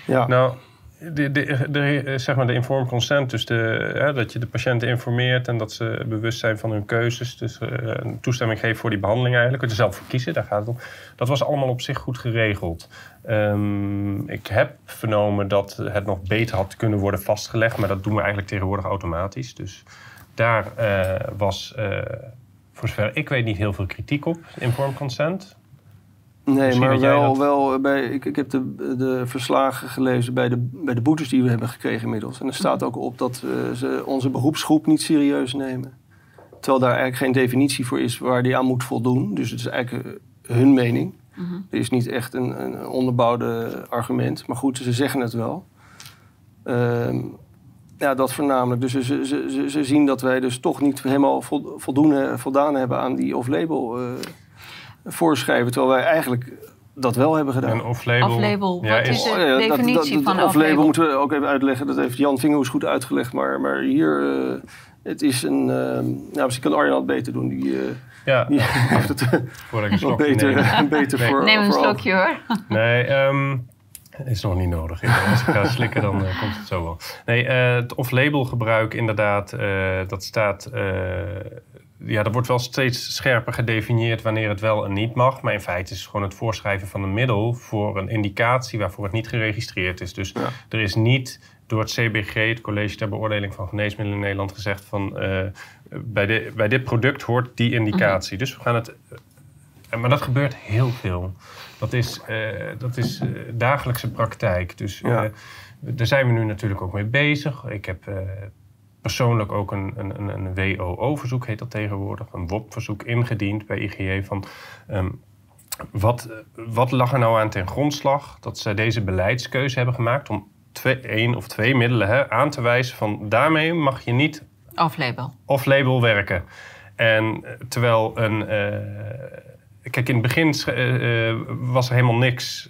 Ja. Nou, de, de, zeg maar de informed consent, dus de, hè, dat je de patiënten informeert en dat ze bewust zijn van hun keuzes. Dus eh, een toestemming geven voor die behandeling eigenlijk. Dat je zelf voor kiezen, daar gaat het om. Dat was allemaal op zich goed geregeld. Ehm, ik heb vernomen dat het nog beter had kunnen worden vastgelegd, maar dat doen we eigenlijk tegenwoordig automatisch. Dus daar eh, was, eh, voor zover ik weet, niet heel veel kritiek op, informed consent. Nee, Misschien maar wel, wel bij, ik, ik heb de, de verslagen gelezen bij de, bij de boetes die we hebben gekregen inmiddels. En er staat ook op dat eh, ze onze beroepsgroep niet serieus nemen. Terwijl daar eigenlijk geen definitie voor is waar die aan moet voldoen. Dus het is eigenlijk eh, hun mening. Er is niet echt een, een onderbouwde argument. Maar goed, ze zeggen het wel. Ehm, ja, dat voornamelijk. Dus ze, ze, ze, ze zien dat wij dus toch niet helemaal vol- voldoende, voldaan hebben aan die off-label eh, voorschrijven. Terwijl wij eigenlijk dat wel hebben gedaan. En off-label. Off-label, ja, wat is is, het? Oh definitie van off-label off-label. moeten we ook even uitleggen. Dat heeft Jan Vingerhoes goed uitgelegd. Maar, maar hier, eh, het is een... eh, nou, misschien kan Arjan het beter doen. Die, eh, ja, die heeft het eh, voordat ik een beter, neem. beter Nee. voor Neem een voor slokje hoor. Nee, ehm, is nog niet nodig. Als ik ga slikken, dan komt het zo wel. Nee, eh, het off-label gebruik inderdaad, eh, dat staat... ja, er wordt wel steeds scherper gedefinieerd wanneer het wel en niet mag. Maar in feite is het gewoon het voorschrijven van een middel voor een indicatie waarvoor het niet geregistreerd is. Dus Ja. er is niet door het CBG, het College ter Beoordeling van Geneesmiddelen in Nederland, gezegd van eh, bij, de, bij dit product hoort die indicatie. Dus we gaan het. eh, maar dat gebeurt heel veel. Dat is, eh, dat is dagelijkse praktijk. Dus Ja. daar zijn we nu natuurlijk ook mee bezig. Ik heb persoonlijk ook een, een, een, WOO-verzoek, heet dat tegenwoordig, een WOP-verzoek ingediend bij IGJ van. ehm, wat, wat lag er nou aan ten grondslag dat zij deze beleidskeuze hebben gemaakt om twee, één of twee middelen hè, aan te wijzen van daarmee mag je niet Off-label. off-label werken. En eh, terwijl een. eh, kijk, in het begin eh, was er helemaal niks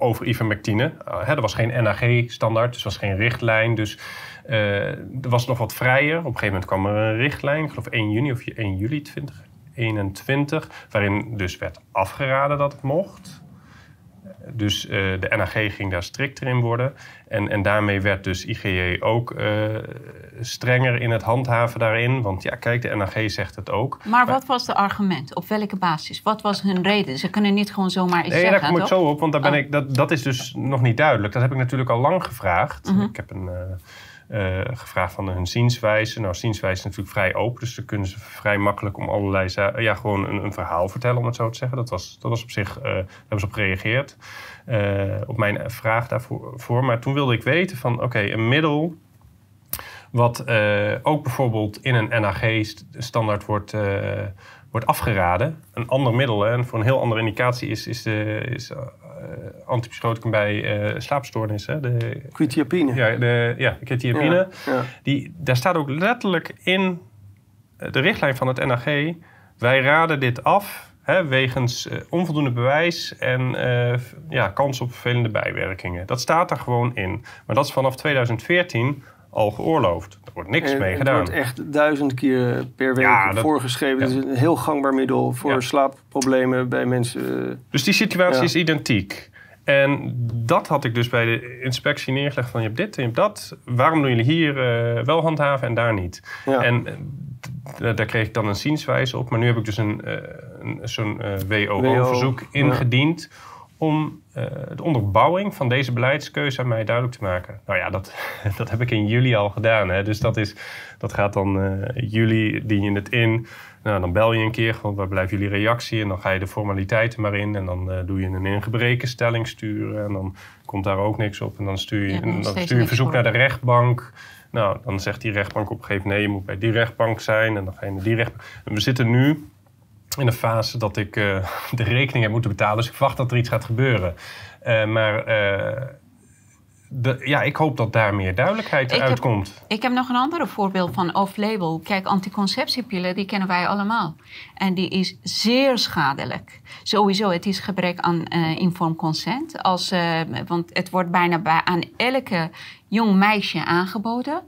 over ivermectine. Uh, hè, er was geen NAG-standaard, dus er was geen richtlijn. Dus eh, er was nog wat vrijer. Op een gegeven moment kwam er een richtlijn, ik geloof 1 juni of 1 juli 2021, waarin dus werd afgeraden dat het mocht. Dus eh, de NAG ging daar strikter in worden. En, en daarmee werd dus IGJ ook eh, strenger in het handhaven daarin. Want ja, kijk, de NAG zegt het ook. Maar wat was de argument? Op welke basis? Wat was hun reden? Ze kunnen niet gewoon zomaar iets Nee, daar zeggen, kom ik toch? zo op, want daar ben Oh. ik, dat, dat is dus nog niet duidelijk. Dat heb ik natuurlijk al lang gevraagd. Mhm. Ik heb een, eh, eh, gevraagd van hun zienswijze. Nou, zienswijze is natuurlijk vrij open, dus dan kunnen ze vrij makkelijk om allerlei za- ja, gewoon een, een verhaal vertellen, om het zo te zeggen. Dat was, dat was op zich, eh, daar hebben ze op gereageerd. eh, op mijn vraag daarvoor. Voor. Maar toen wilde ik weten van, oké, een middel Wat ook bijvoorbeeld in een NAG-standaard wordt, wordt afgeraden. Een ander middel en voor een heel andere indicatie is, is, de, is antipsychoticum bij slaapstoornissen. De, quetiapine. Ja, de, ja, quetiapine. Ja, ja. Die, daar staat ook letterlijk in de richtlijn van het NAG... wij raden dit af Hè, wegens uh, onvoldoende bewijs en uh, ja, kans op vervelende bijwerkingen. Dat staat er gewoon in. Maar dat is vanaf 2014 al geoorloofd. Er wordt niks mee gedaan. Het wordt echt duizend keer per week ja, dat, voorgeschreven. Ja. Het is een heel gangbaar middel voor ja. slaapproblemen bij mensen. Dus die situatie is identiek. En dat had ik dus bij de inspectie neergelegd van je hebt dit en je hebt dat. Waarom doen jullie hier uh, wel handhaven en daar niet? En daar kreeg ik dan een zienswijze op. Maar nu heb ik dus een, uh, een zo'n uh, WO-verzoek ingediend... om uh, de onderbouwing van deze beleidskeuze aan mij duidelijk te maken. Nou ja, dat, dat heb ik in juli al gedaan. Hè. Dus dat, is, dat gaat dan juli, dien je het in... Nou, dan bel je een keer, gewoon waar blijft jullie reactie? En dan ga je de formaliteiten maar in. En dan uh, doe je een ingebrekenstelling sturen. En dan komt daar ook niks op. En dan stuur je, ja, dan stuur je een verzoek naar de rechtbank. Nou, dan zegt die rechtbank op een gegeven moment... nee, je moet bij die rechtbank zijn. En dan ga je naar die rechtbank. En we zitten nu in een fase dat ik uh, de rekening heb moeten betalen. Dus ik verwacht dat er iets gaat gebeuren. Uh, maar de, ja, ik hoop dat daar meer duidelijkheid ik uitkomt. Heb, ik heb nog een ander voorbeeld van off-label. Kijk, anticonceptiepillen, die kennen wij allemaal. En die is zeer schadelijk. Sowieso, het is gebrek aan informed consent. Als, want het wordt bijna bij, aan elke jong meisje aangeboden.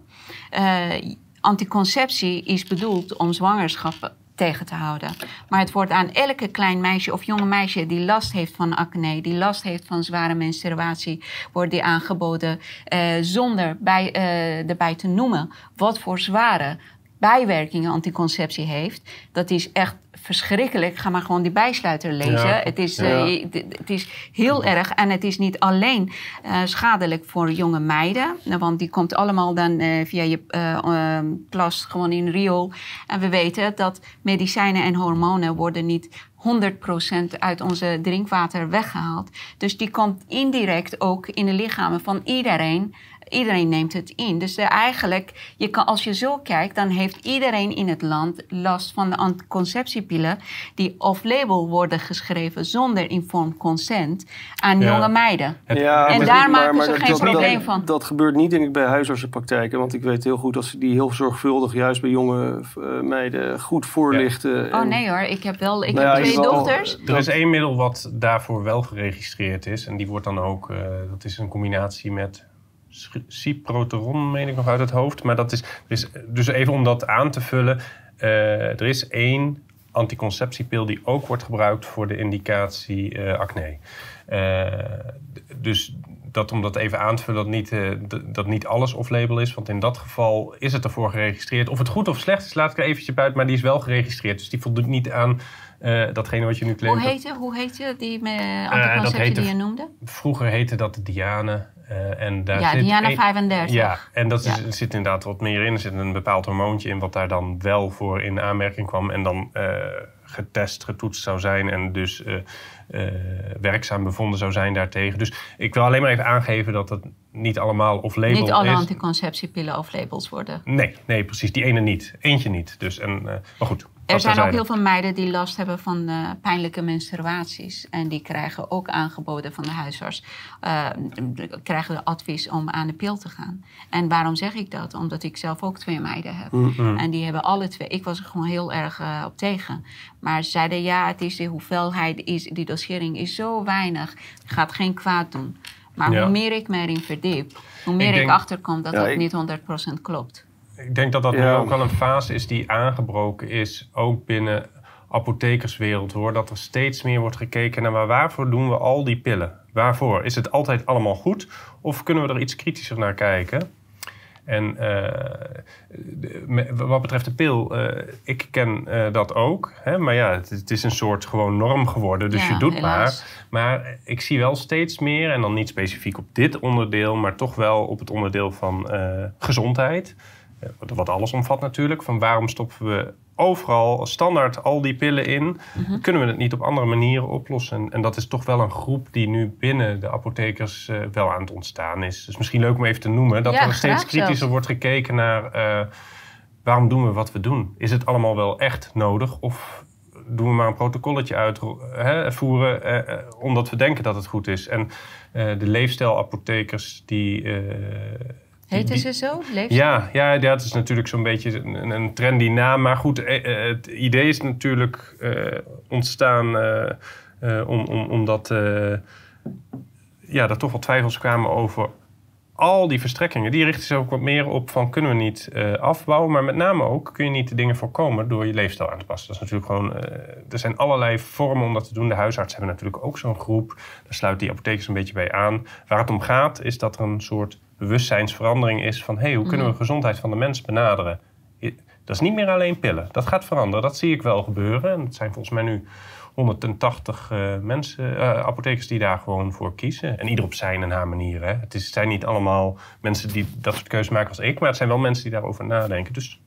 Anticonceptie is bedoeld om zwangerschappen tegen te houden. Maar het wordt aan elke klein meisje of jonge meisje die last heeft van acne, die last heeft van zware menstruatie, wordt die aangeboden uh, zonder bij, uh, erbij te noemen wat voor zware bijwerkingen anticonceptie heeft. Dat is echt verschrikkelijk. Ga maar gewoon die bijsluiter lezen. Het, is, uh, het is heel erg. En het is niet alleen uh, schadelijk voor jonge meiden. Want die komt allemaal dan uh, via je ehm, plas gewoon in riool. En we weten dat medicijnen en hormonen worden niet 100% uit onze drinkwater weggehaald. Dus die komt indirect ook in de lichamen van iedereen iedereen neemt het in. Dus eigenlijk, je kan, als je zo kijkt, dan heeft iedereen in het land last van de anticonceptiepillen die off-label worden geschreven zonder informed consent aan jonge meiden. Ja, en daar maken ze geen probleem van. Dat gebeurt niet, denk ik, bij huisartsenpraktijken. Want ik weet heel goed dat ze die heel zorgvuldig juist bij jonge uh, meiden goed voorlichten. Ja. Oh nee hoor, ik heb wel ik nou heb twee dochters. er is één middel wat daarvoor wel geregistreerd is. En die wordt dan ook, uh, dat is een combinatie met ciproteron, meen ik nog uit het hoofd. Maar dat is, is dus even om dat aan te vullen. Uh, er is één anticonceptiepil die ook wordt gebruikt voor de indicatie uh, acne. Uh, dus dat om dat even aan te vullen, dat niet, dat niet alles off-label is. Want in dat geval is het ervoor geregistreerd. Of het goed of slecht is, laat ik er eventjes buiten. Maar die is wel geregistreerd. Dus die voldoet niet aan datgene wat je nu claimt. Hoe heette, hoe heette die anticonceptie die je noemde? Vroeger heette dat de Diane. Uh, en daar ja, zit Diana 35. Ja, en dat is, zit inderdaad wat meer in. Er zit een bepaald hormoontje in wat daar dan wel voor in aanmerking kwam. En dan uh, getest, getoetst zou zijn en dus uh, werkzaam bevonden zou zijn daartegen. Dus ik wil alleen maar even aangeven dat het niet allemaal of label is. Niet alle anticonceptiepillen of labels worden. Nee, nee, precies. Die ene niet. Eentje niet. Dus, en, maar goed. Er zijn ook heel veel meiden die last hebben van uh, pijnlijke menstruaties. En die krijgen ook aangeboden van de huisarts. Uh, krijgen de advies om aan de pil te gaan. En waarom zeg ik dat? Omdat ik zelf ook twee meiden heb. Mm -hmm. En die hebben alle twee. Ik was er gewoon heel erg uh, op tegen. Maar ze zeiden ja, het is de hoeveelheid, is, die dosering is zo weinig. Gaat geen kwaad doen. Maar ja. hoe meer ik me erin verdiep, hoe meer ik, denk, ik achterkom dat ja, dat ik... niet 100% klopt ik denk dat dat nu ook wel een fase is die aangebroken is, ook binnen apothekerswereld hoor. Dat er steeds meer wordt gekeken naar maar waarvoor doen we al die pillen? Waarvoor? Is het altijd allemaal goed? Of kunnen we er iets kritischer naar kijken? En uh, wat betreft de pil, uh, ik ken uh, dat ook. Hè? Maar ja, het, het, is een soort gewoon norm geworden. Dus ja, je doet helaas. maar. Maar ik zie wel steeds meer, en dan niet specifiek op dit onderdeel, maar toch wel op het onderdeel van gezondheid wat alles omvat natuurlijk, van waarom stoppen we overal standaard al die pillen in? Mhm. Kunnen we het niet op andere manieren oplossen? En dat is toch wel een groep die nu binnen de apothekers eh, wel aan het ontstaan is. Dus misschien leuk om even te noemen dat Ja, er steeds kritischer zelfs. wordt gekeken naar eh, waarom doen we wat we doen? Is het allemaal wel echt nodig? Of doen we maar een protocolletje uitvoeren eh, eh, omdat we denken dat het goed is? En eh, de leefstijlapothekers die... eh, Heten die- ze zo? Ja, ja, dat is natuurlijk zo'n beetje een, een trendy naam. Maar goed, eh, eh, het idee is natuurlijk eh, ontstaan om, om, omdat eh, ja, er toch wel twijfels kwamen over al die verstrekkingen. Die richten zich ook wat meer op van kunnen we niet eh, afbouwen. Maar met name ook kun je niet de dingen voorkomen door je leefstijl aan te passen. Dat is natuurlijk gewoon, eh, er zijn allerlei vormen om dat te doen. De huisartsen hebben natuurlijk ook zo'n groep. Daar sluit die apothekers een beetje bij aan. Waar het om gaat is dat er een soort bewustzijnsverandering is van... hé, hey, hoe kunnen we gezondheid van de mens benaderen? Dat is niet meer alleen pillen. Dat gaat veranderen. Dat zie ik wel gebeuren. En het zijn volgens mij nu 180 eh, mensen, eh, apothekers die daar gewoon voor kiezen. En ieder op zijn en haar manier. Hè. Het, is, het zijn niet allemaal mensen die dat soort keuzes maken als ik... maar het zijn wel mensen die daarover nadenken. Dus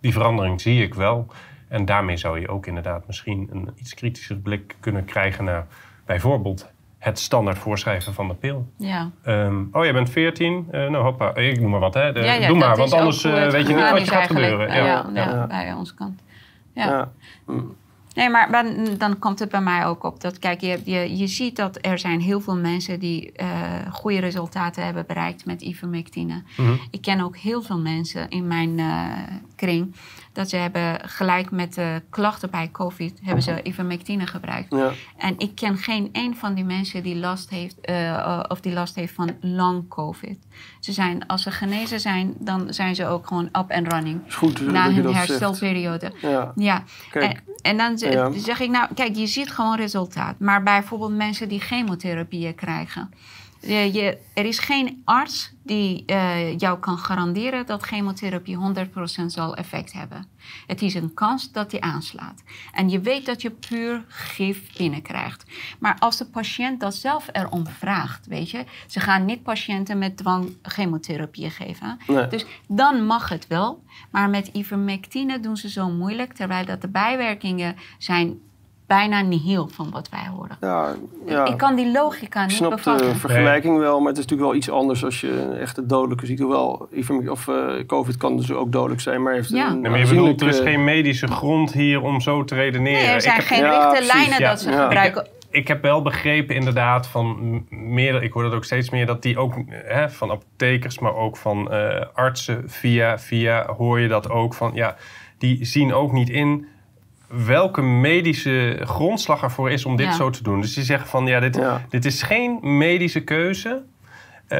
die verandering zie ik wel. En daarmee zou je ook inderdaad misschien een iets kritischer blik kunnen krijgen naar bijvoorbeeld het standaard voorschrijven van de pil. Ja. Ehm, oh, jij bent 14? Eh, nou, hoppa. Ik noem maar wat, hè. De- Ja, ja, doe maar, want anders eh, weet je niet wat er gaat gebeuren. Ja, ja, Ja. bij onze kant. Ja. Ja. Nee, maar dan, dan komt het bij mij ook op dat, kijk, je, je, je ziet dat er zijn heel veel mensen die eh goede resultaten hebben bereikt met ivermectine. Mhm. Ik ken ook heel veel mensen in mijn eh, kring dat ze hebben gelijk met de klachten bij COVID hebben ze ivermectine gebruikt. Ja. En ik ken geen een van die mensen die last heeft, eh, eh, of die last heeft van long COVID. Ze zijn, als ze genezen zijn, dan zijn ze ook gewoon up and running. is goed Na dat hun dat zegt. herstelperiode. Ja. Ja, Kijk. en, en dan Ja. zeg ik nou, kijk, je ziet gewoon resultaat. Maar bijvoorbeeld mensen die chemotherapieën krijgen. Je, je, er is geen arts die eh, jou kan garanderen dat chemotherapie 100% zal effect hebben. Het is een kans dat die aanslaat. En je weet dat je puur gif binnenkrijgt. Maar als de patiënt dat zelf erom vraagt, weet je, ze gaan niet patiënten met dwang chemotherapie geven. Nee. Dus dan mag het wel. Maar met ivermectine doen ze zo moeilijk, terwijl dat de bijwerkingen zijn bijna nihil van wat wij horen. Ja, ja. Ik kan die logica Ik niet snap de bevatten. vergelijking wel, maar het is natuurlijk wel iets anders als je een echte dodelijke ziekte... Hoewel, of, eh, COVID kan dus ook dodelijk zijn, maar heeft Ja. een Nee, maar je bedoelt, er is geen medische grond hier om zo te redeneren. Nee, er Ik zijn heb- geen precies, lijnen ja. dat ze Ja. gebruiken. Ik heb wel begrepen inderdaad van meer, ik hoor dat ook steeds meer, dat die ook hè, van apothekers, maar ook van eh, artsen via, via hoor je dat ook van, ja, die zien ook niet in welke medische grondslag ervoor is om dit Ja. zo te doen. Dus die zeggen van, ja, dit, Ja. dit is geen medische keuze. Eh,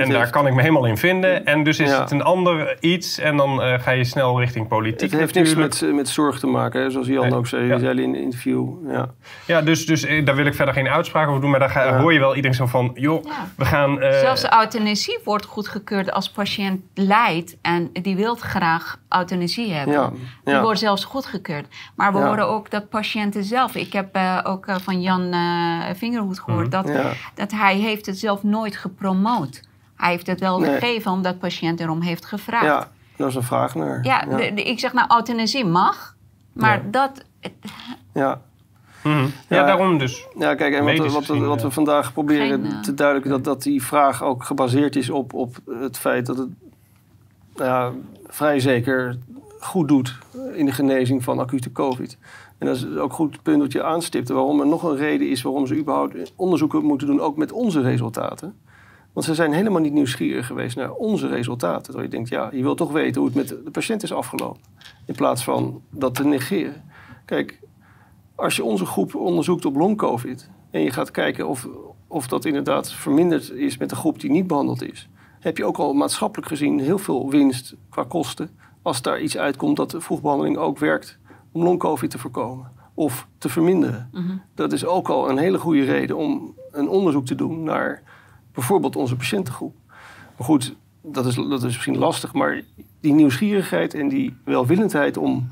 en daar kan ik me helemaal in vinden. En dus is Ja. het een ander iets. En dan eh, ga je snel richting politiek Het heeft niks met, met zorg te maken, hè, zoals Jan Nee, ook zei, ja. zei in het interview. Ja. Ja, dus, dus eh, daar wil ik verder geen uitspraak over doen. Maar daar ga, Ja. hoor je wel iedereen zo van... joh, Ja. we gaan... eh, Zelfs de euthanasie wordt goedgekeurd als patiënt lijdt en die wil graag euthanasie hebben. Ja, Die wordt zelfs goedgekeurd. Maar we Ja. horen ook dat patiënten zelf... Ik heb eh, ook van Jan eh, Vingerhoed gehoord dat, Ja. dat hij heeft het zelf nooit gepromoot. Hij heeft het wel Nee. gegeven omdat de patiënt erom heeft gevraagd. ja, daar is een vraag naar. Ja, de- de- ik zeg nou, euthanasie mag, maar Ja. dat... ja. mhm. ja, Ja. daarom dus. Ja, kijk, en wat, wat, we vandaag proberen Geen, eh, te duidelijken, dat, dat die vraag ook gebaseerd is op, op het feit dat het ja, vrij zeker goed doet in de genezing van acute COVID. En dat is ook goed het punt dat je aanstipte, waarom er nog een reden is waarom ze überhaupt onderzoeken moeten doen, ook met onze resultaten. Want ze zijn helemaal niet nieuwsgierig geweest naar onze resultaten. Terwijl je denkt, ja, je wil toch weten hoe het met de patiënt is afgelopen. In plaats van dat te negeren. Kijk, als je onze groep onderzoekt op long-covid... en je gaat kijken of, of dat inderdaad verminderd is met de groep die niet behandeld is... heb je ook al maatschappelijk gezien heel veel winst qua kosten... als daar iets uitkomt dat de vroegbehandeling ook werkt om long-covid te voorkomen of te verminderen. Mhm. Dat is ook al een hele goede reden om een onderzoek te doen naar bijvoorbeeld onze patiëntengroep. Maar goed, dat is, dat is misschien lastig, maar die nieuwsgierigheid en die welwillendheid om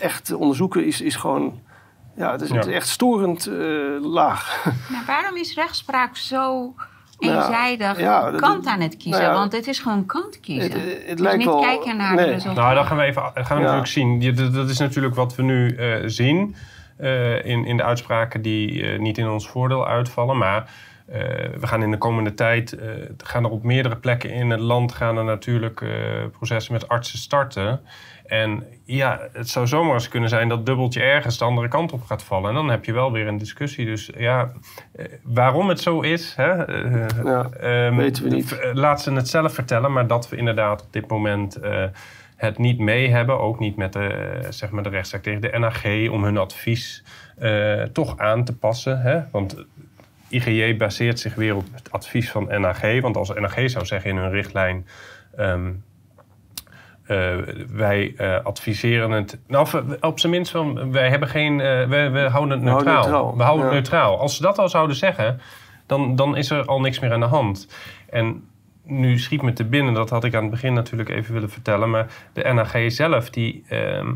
echt te onderzoeken is, is gewoon, ja, het is, Ja. echt storend eh, laag. Maar waarom is rechtspraak zo eenzijdig ja, dat- kant aan het kiezen. nou ja, want het is gewoon kant kiezen. Het, het Dus lijkt niet wel... kijken naar de nee. resultaten. Nou, dan gaan we even gaan we Ja. natuurlijk zien. Dat, dat is natuurlijk wat we nu eh, zien eh, in, in de uitspraken die niet in ons voordeel uitvallen. Maar eh, we gaan in de komende tijd, eh, gaan er op meerdere plekken in het land gaan er natuurlijk eh, processen met artsen starten. En ja, het zou zomaar eens kunnen zijn dat dubbeltje ergens de andere kant op gaat vallen. En dan heb je wel weer een discussie. Dus ja, waarom het zo is, hè, Ja, Ehm, weten we niet. Laat ze het zelf vertellen, maar dat we inderdaad op dit moment het niet mee hebben. Ook niet met de, zeg maar de rechtszaak tegen de NAG om hun advies toch aan te passen. Hè? Want IGJ baseert zich weer op het advies van NAG. Want als NAG zou zeggen in hun richtlijn. ehm, eh, wij eh, adviseren het. Nou, eh, op zijn minst wel. Wij hebben geen. we, we houden het We houden neutraal. neutraal, We houden ja. het neutraal. Als ze dat al zouden zeggen, dan, dan is er al niks meer aan de hand. En nu schiet me te binnen, dat had ik aan het begin natuurlijk even willen vertellen. Maar de NAG zelf, die, ehm,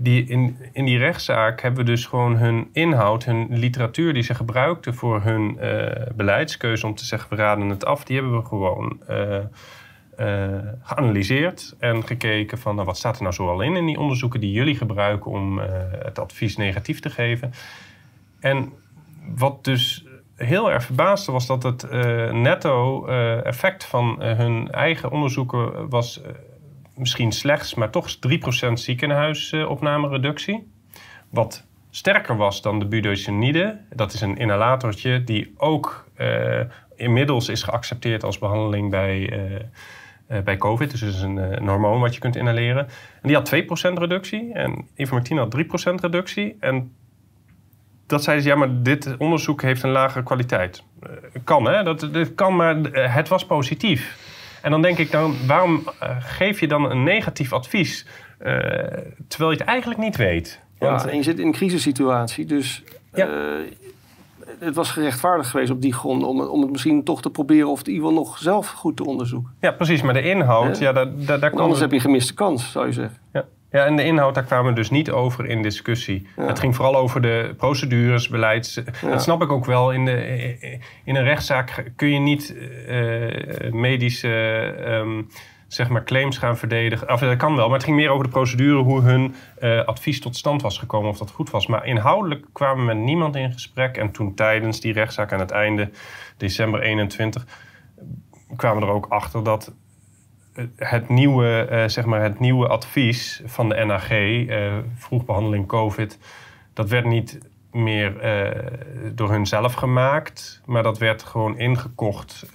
die, in, in die rechtszaak hebben we dus gewoon hun inhoud, hun literatuur die ze gebruikten voor hun eh, beleidskeuze om te zeggen we raden het af, die hebben we gewoon eh, eh, geanalyseerd en gekeken van nou, wat staat er nou zoal in in die onderzoeken die jullie gebruiken om het advies negatief te geven. En wat dus heel erg verbaasde was dat het netto effect van hun eigen onderzoeken was misschien slechts, maar toch 3% ziekenhuisopnamereductie. Wat sterker was dan de budesonide. Dat is een inhalatortje die ook eh, inmiddels is geaccepteerd als behandeling bij, eh, eh, bij COVID. Dus is een, hormoon wat je kunt inhaleren. En die had 2% reductie en ivermectine had 3% reductie. En dat zeiden ze, ja, maar dit onderzoek heeft een lagere kwaliteit. Kan, hè? Dat, kan, maar het was positief. En dan denk ik, dan, waarom eh, geef je dan een negatief advies... eh, terwijl je het eigenlijk niet weet? Want, Ja, en je zit in een crisissituatie, dus Ja. eh, het was gerechtvaardigd geweest op die grond om, het- om het misschien toch te proberen of het geval nog zelf goed te onderzoeken. ja, precies, maar de inhoud, Ja. ja, daar, daar, daar anders heb je gemiste kans, zou je zeggen. Ja. Ja, en de inhoud, daar kwamen we dus niet over in discussie. Ja. Het ging vooral over de procedures, beleids... Dat snap ik ook wel. In, de, in een rechtszaak kun je niet eh, medische ehm, zeg maar claims gaan verdedigen. Of, dat kan wel, maar het ging meer over de procedure... hoe hun eh, advies tot stand was gekomen, of dat goed was. Maar inhoudelijk kwamen we met niemand in gesprek. En toen tijdens die rechtszaak aan het einde, december 21... kwamen we er ook achter dat het nieuwe, eh, zeg maar het nieuwe advies van de NAG, eh, vroegbehandeling COVID, dat werd niet meer eh, door hun zelf gemaakt, maar dat werd gewoon ingekocht.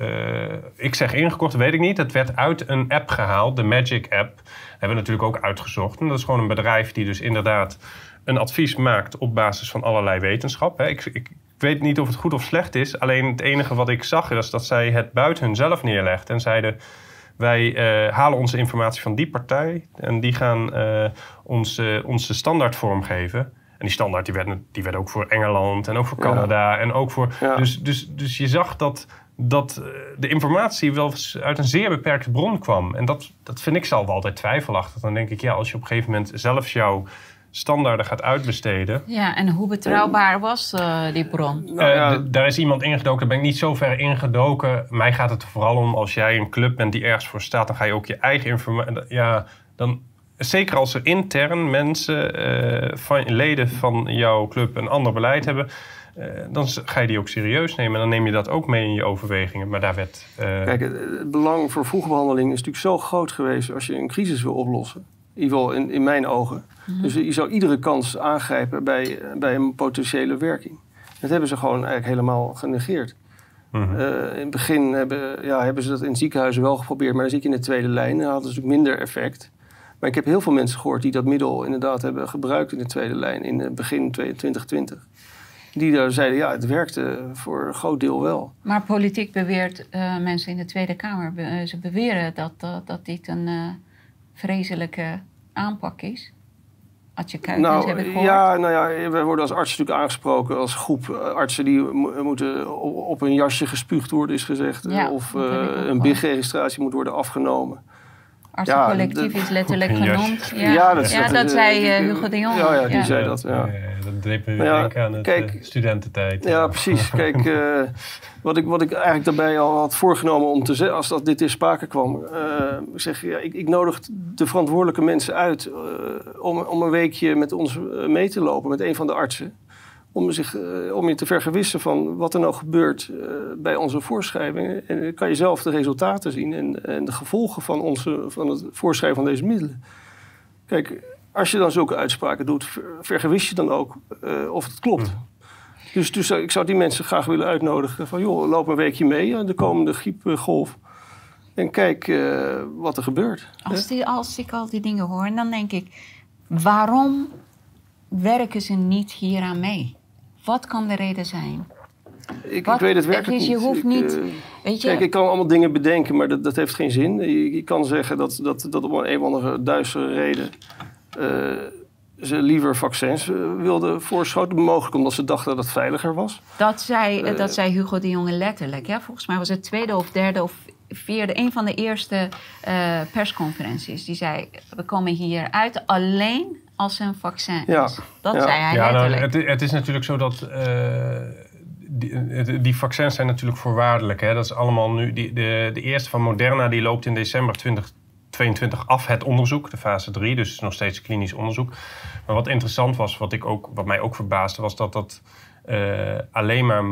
Ik zeg ingekocht, weet ik niet. Het werd uit een app gehaald, de Magic app. hebben we natuurlijk ook uitgezocht. En dat is gewoon een bedrijf die dus inderdaad een advies maakt op basis van allerlei wetenschap. Hè. Ik, ik weet niet of het goed of slecht is. Alleen het enige wat ik zag is dat zij het buiten hunzelf neerlegden en zeiden wij eh, halen onze informatie van die partij en die gaan eh, ons, onze standaard vormgeven. En die standaard die werd, die werd ook voor Engeland en ook voor Ja. Canada en ook voor. Ja. Dus, dus, dus je zag dat, dat eh, de informatie wel uit een zeer beperkte bron kwam. En dat, dat vind ik zelf altijd twijfelachtig. Dan denk ik, ja, als je op een gegeven moment zelfs jouw standaarden gaat uitbesteden. Ja, en hoe betrouwbaar was eh, die bron? Nou Eh, ja, d- daar is iemand ingedoken, daar ben ik niet zo ver ingedoken. Mij gaat het er vooral om, als jij een club bent die ergens voor staat, dan ga je ook je eigen informatie. Ja, dan. Zeker als er intern mensen, eh, van, leden van jouw club, een ander beleid hebben, eh, dan ga je die ook serieus nemen. En dan neem je dat ook mee in je overwegingen. Maar daar werd. eh, Kijk, het, het belang voor vroegbehandeling is natuurlijk zo groot geweest als je een crisis wil oplossen. In ieder geval in, in mijn ogen. Dus je zou iedere kans aangrijpen bij, bij een potentiële werking. Dat hebben ze gewoon eigenlijk helemaal genegeerd. mhm. Eh, in het begin hebben, ja, hebben ze dat in ziekenhuizen wel geprobeerd, maar dan zit je in de tweede lijn. Dan hadden ze natuurlijk minder effect. Maar ik heb heel veel mensen gehoord die dat middel inderdaad hebben gebruikt in de tweede lijn in het begin 2020. Die daar zeiden, ja, het werkte voor een groot deel wel. Maar politiek beweert, eh, mensen in de Tweede Kamer, be- ze beweren dat, dat, dat dit een eh, vreselijke aanpak is. Nou, hebben gehoord? ja, nou ja, we worden als artsen natuurlijk aangesproken als groep eh, artsen die mo- moeten op een jasje gespuugd worden, is gezegd. Ja, of eh, een. BIG-registratie moet worden afgenomen. Artsencollectief Ja, is letterlijk genoemd. Ja, Ja, ja, dat eh, zei eh, Hugo de Jong. Ja, ja, die zei dat. Ja. Eh, dat deed me weer aan het kijk, eh, studententijd. Ja, precies. Kijk, eh, wat, ik, wat ik eigenlijk daarbij al had voorgenomen om te zeggen, als dat dit in sprake kwam, eh, ik zeg, ja, ik, ik nodig de verantwoordelijke mensen uit eh, om, om een weekje met ons mee te lopen, met een van de artsen. Om, zich, eh, om je te vergewissen van wat er nou gebeurt eh, bij onze voorschrijvingen. En dan kan je zelf de resultaten zien en, en de gevolgen van, onze, van het voorschrijven van deze middelen. Kijk, als je dan zulke uitspraken doet, ver- vergewis je dan ook eh, of het klopt. Dus, dus ik zou die mensen graag willen uitnodigen van... joh, loop een weekje mee aan de komende griepgolf. En kijk eh, wat er gebeurt. Als, die, als ik al die dingen hoor, dan denk ik... waarom werken ze niet hieraan mee? Wat kan de reden zijn? Ik, Wat- ik weet het werkelijk is- je niet. hoeft Ik, niet- eh, Weet je, Kijk, ik kan allemaal dingen bedenken, maar dat, dat heeft geen zin. Je, je kan zeggen dat, dat, dat om een of andere duistere reden... eh, ze liever vaccins eh, wilden voorschoten. Mogelijk omdat ze dachten dat het veiliger was. dat, zei, dat zei Hugo de Jonge letterlijk. Ja? Volgens mij was het tweede of derde of vierde... een van de eerste persconferenties. Die zei, we komen hier uit alleen als een vaccin Ja, is. Dat ja. zei hij Ja, nou, het, het is natuurlijk zo dat eh, die, die vaccins zijn natuurlijk voorwaardelijk. Hè? Dat is allemaal nu. Die, de, de eerste van Moderna die loopt in december 2022 af het onderzoek, de fase 3, dus het is nog steeds klinisch onderzoek. Maar wat interessant was, wat, ik ook, wat mij ook verbaasde, was dat dat eh, alleen maar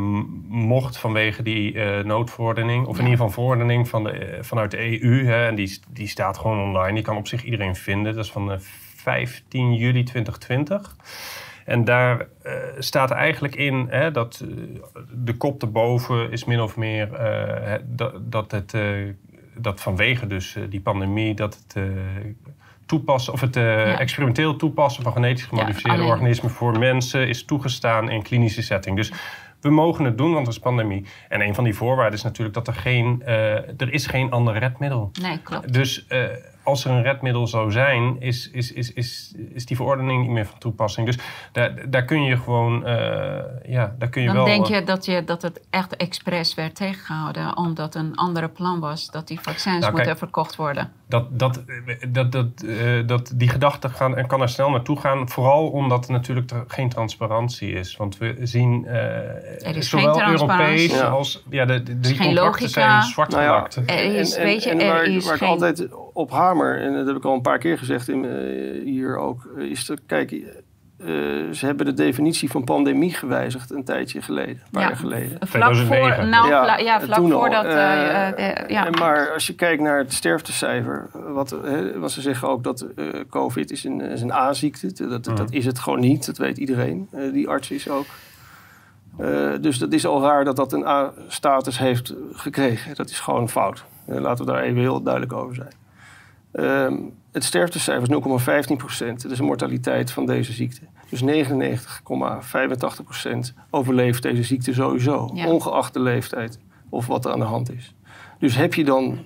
mocht vanwege die eh, noodverordening, of in ieder geval verordening van de, vanuit de EU. Hè? En die, die staat gewoon online, die kan op zich iedereen vinden. Dat is van 15 juli 2020. En daar eh, staat eigenlijk in hè, dat eh, de kop erboven is min of meer eh, dat, dat het dat vanwege dus die pandemie dat het toepassen of het Ja. experimenteel toepassen van genetisch gemodificeerde organismen voor mensen is toegestaan in klinische setting. Dus we mogen het doen, want er is pandemie. En een van die voorwaarden is natuurlijk dat er geen, er is geen ander redmiddel. Nee, klopt. Dus als er een redmiddel zou zijn, is, is, is, is, is die verordening niet meer van toepassing. Dus daar, daar kun je gewoon, eh, ja, daar kun je Dan wel... denk eh, je dat, je dat het echt expres werd tegengehouden... omdat een andere plan was dat die vaccins Nou, moeten kijk, verkocht worden. dat, dat, dat, dat, eh, dat die gedachte gaan, en kan er snel naartoe gaan. Vooral omdat er natuurlijk er geen transparantie is. Want we zien eh, is zowel geen transparantie. Europees Ja. als... Ja, de, de, die geen logica. zijn zwart Nou ja, gemaakt. Er is, weet je, en er waar, is waar ik altijd op hamer, en dat heb ik al een paar keer gezegd in, eh, hier ook, eh, is dat, kijk, eh, ze hebben de definitie van pandemie gewijzigd een tijdje geleden, een paar Ja. jaar geleden. Vlak 2009. voor, nou, Ja, vla- ja, vlak voordat... ja. En maar als je kijkt naar het sterftecijfer, wat, ze zeggen ook dat eh, COVID is een, is een A-ziekte. Dat, dat, dat is het gewoon niet, dat weet iedereen. Die arts is ook. Eh, dus dat is al raar dat dat een A-status heeft gekregen. Dat is gewoon fout. Laten we daar even heel duidelijk over zijn. Ehm, het sterftecijfer is 0,15 procent. Dat is de mortaliteit van deze ziekte. Dus 99,85 procent overleeft deze ziekte sowieso. Ja. Ongeacht de leeftijd of wat er aan de hand is. Dus heb je dan...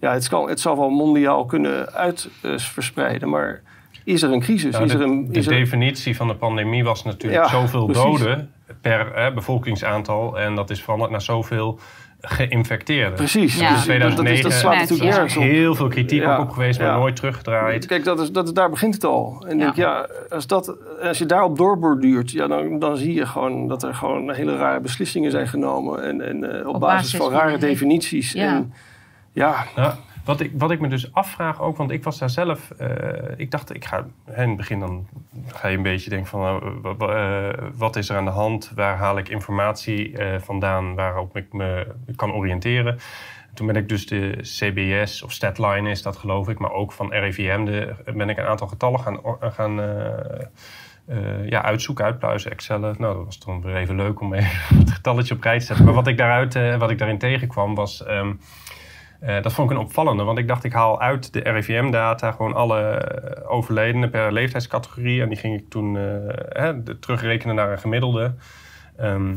Ja, het, kan, het zal wel mondiaal kunnen uitverspreiden. maar is er een crisis? Nou, is de, er een, de is er, definitie van de pandemie was natuurlijk Ja, zoveel precies. doden per hè, bevolkingsaantal. En dat is veranderd naar zoveel geïnfecteerden. Precies. Ja. Dus dat, dat, is, dat 2009 slaat natuurlijk Ja. nergens op. Heel veel kritiek Ja, ook op geweest, maar ja. nooit teruggedraaid. Kijk, dat is, dat is, daar begint het al. En Ja. denk, ja, als, dat, als je daarop doorborduurt, ja, dan, dan zie je gewoon dat er gewoon hele rare beslissingen zijn genomen. En, en eh, op, Op basis, basis van rare definities. Ja. En, ja, Nou, wat, ik, wat ik me dus afvraag ook, want ik was daar zelf... eh, ik dacht, ik ga... hè, In het begin dan ga je een beetje denken van... nou, eh, wat is er aan de hand? Waar haal ik informatie eh, vandaan waarop ik me kan oriënteren? Toen ben ik dus de CBS, of Statline is dat geloof ik... maar ook van RIVM, de, ben ik een aantal getallen gaan... gaan eh, ja, uitzoeken, uitpluizen, Excellen. Nou, dat was dan weer even leuk om even het getalletje op rij te zetten. Maar wat ik, daaruit, wat ik daarin tegenkwam was... ehm, eh, dat vond ik een opvallende, want ik dacht ik haal uit de RIVM-data gewoon alle eh, overledenen per leeftijdscategorie. En die ging ik toen eh, hè, terugrekenen naar een gemiddelde. Ehm,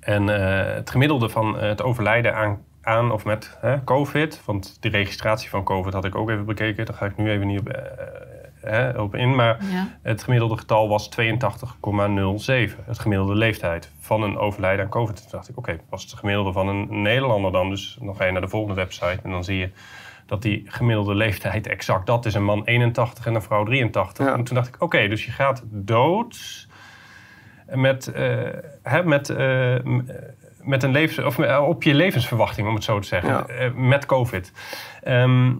en het gemiddelde van het overlijden aan, aan of met hè, COVID, want de registratie van COVID had ik ook even bekeken, daar ga ik nu even niet op, hè, op in. Maar Ja. het gemiddelde getal was 82,07. Het gemiddelde leeftijd van een overlijden aan COVID. Toen dacht ik, oké, was het gemiddelde van een Nederlander dan? Dus dan ga je naar de volgende website en dan zie je dat die gemiddelde leeftijd exact dat is. Een man 81 en een vrouw 83. Ja. En toen dacht ik, oké, dus je gaat dood met, eh, hè, met, eh, m- met een levens, of eh, op je levensverwachting, om het zo te zeggen, Ja. eh, met COVID. Ehm,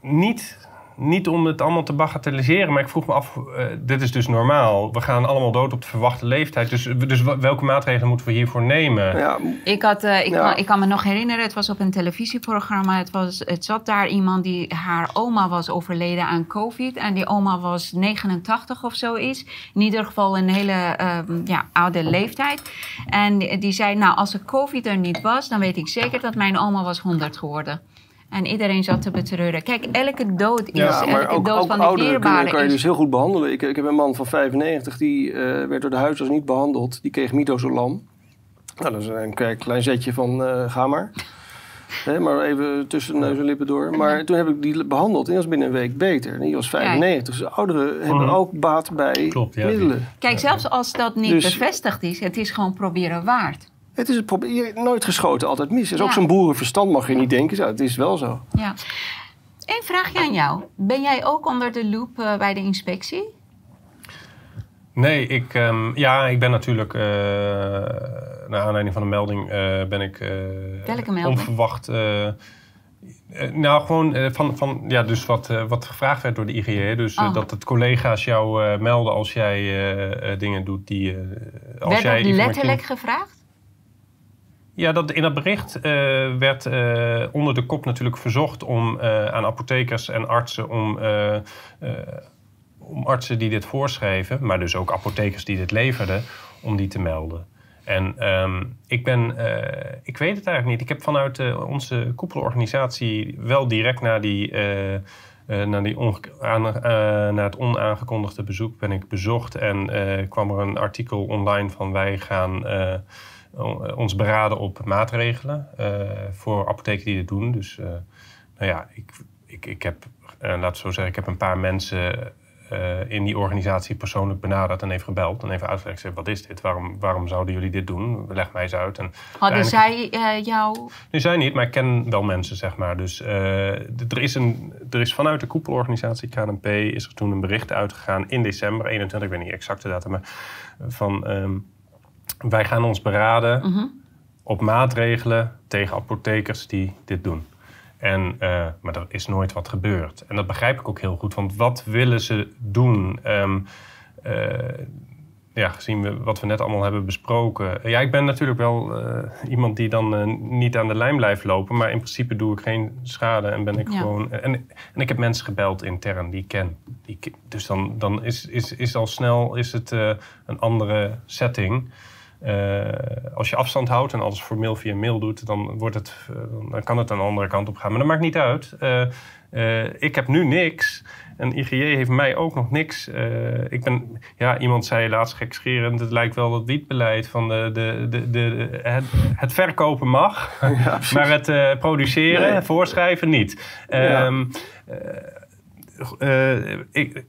niet, niet om het allemaal te bagatelliseren, maar ik vroeg me af, eh, dit is dus normaal. We gaan allemaal dood op de verwachte leeftijd. Dus, dus wa- welke maatregelen moeten we hiervoor nemen? Ja, Ik, had, eh, ik, Ja. kan, ik kan me nog herinneren, het was op een televisieprogramma. Het, was, het zat daar iemand die, haar oma was overleden aan COVID. En die oma was 89 of zoiets. In ieder geval een hele ehm, ja, oude leeftijd. En die, die zei, nou als er COVID er niet was, dan weet ik zeker dat mijn oma was 100 geworden. En iedereen zat te betreuren. Kijk, elke dood is, Ja, maar elke ook, dood ook van de dierbare kan je is... dus heel goed behandelen. Ik, ik heb een man van 95, die eh, werd door de huisarts niet behandeld. Die kreeg midazolam. Nou, dat is een klein, klein zetje van eh, ga maar. Hè, maar even tussen neus en lippen door. Maar toen heb ik die behandeld en dat was binnen een week beter. En die was 95. Dus ouderen hebben Mhm. ook baat bij Klopt, ja, die- middelen. Kijk, zelfs als dat niet Dus- bevestigd is, het is gewoon proberen waard. Het is het probleem. Nooit geschoten, altijd mis. Is ook zo'n boerenverstand, mag je niet denken. Ja, het is wel zo. Ja. Een vraagje aan jou. Ben jij ook onder de loep eh, bij de inspectie? Nee, ik, ehm, ja, ik ben natuurlijk, eh naar aanleiding van de melding, eh, ben ik eh, Welke melding? onverwacht. nou, gewoon van, van ja, dus wat, eh, wat gevraagd werd door de IGE. Dus Oh. dat het collega's jou eh, melden als jij dingen doet die. eh, als Werd jij dat letterlijk gevraagd? Ja, dat, in dat bericht eh, werd eh, onder de kop natuurlijk verzocht om eh, aan apothekers en artsen om, om artsen die dit voorschreven, maar dus ook apothekers die dit leverden, om die te melden. En ehm, ik ben, ik weet het eigenlijk niet. Ik heb vanuit onze koepelorganisatie wel direct naar die. naar, die aan, naar het onaangekondigde bezoek ben ik bezocht en kwam er een artikel online van wij gaan ons beraden op maatregelen eh, voor apotheken die dit doen. Dus eh, nou ja, ik, ik, ik heb, eh, laten zo zeggen, ik heb een paar mensen eh, in die organisatie persoonlijk benaderd en even gebeld en even uitgelegd. gezegd, Wat is dit? Waarom, waarom zouden jullie dit doen? Leg mij eens uit. En Hadden zij eh, jou... nu zij niet, maar ik ken wel mensen, zeg maar. Dus eh, er, is een, er is vanuit de koepelorganisatie KNP is er toen een bericht uitgegaan in december 21, ik weet niet exact de datum, maar van ehm, wij gaan ons beraden Mhm. op maatregelen tegen apothekers die dit doen. En, eh, maar er is nooit wat gebeurd. En dat begrijp ik ook heel goed, want wat willen ze doen? Ehm, eh, ja, gezien we, wat we net allemaal hebben besproken. Ja, ik ben natuurlijk wel eh, iemand die dan niet aan de lijn blijft lopen. Maar in principe doe ik geen schade en ben ik Ja. gewoon... En, en ik heb mensen gebeld intern die ik ken. Die, dus dan, dan is, is, is al snel is het een andere setting. Eh, als je afstand houdt en alles formeel via mail doet, dan, wordt het, eh, dan kan het een andere kant op gaan. Maar dat maakt niet uit. Eh, ik heb nu niks. En IGJ heeft mij ook nog niks. Ik ben, ja, iemand zei laatst gekscherend, het lijkt wel het wietbeleid van de, de, de, de, het, het verkopen mag, maar het produceren, Nee. voorschrijven niet. Ja. Ehm, eh,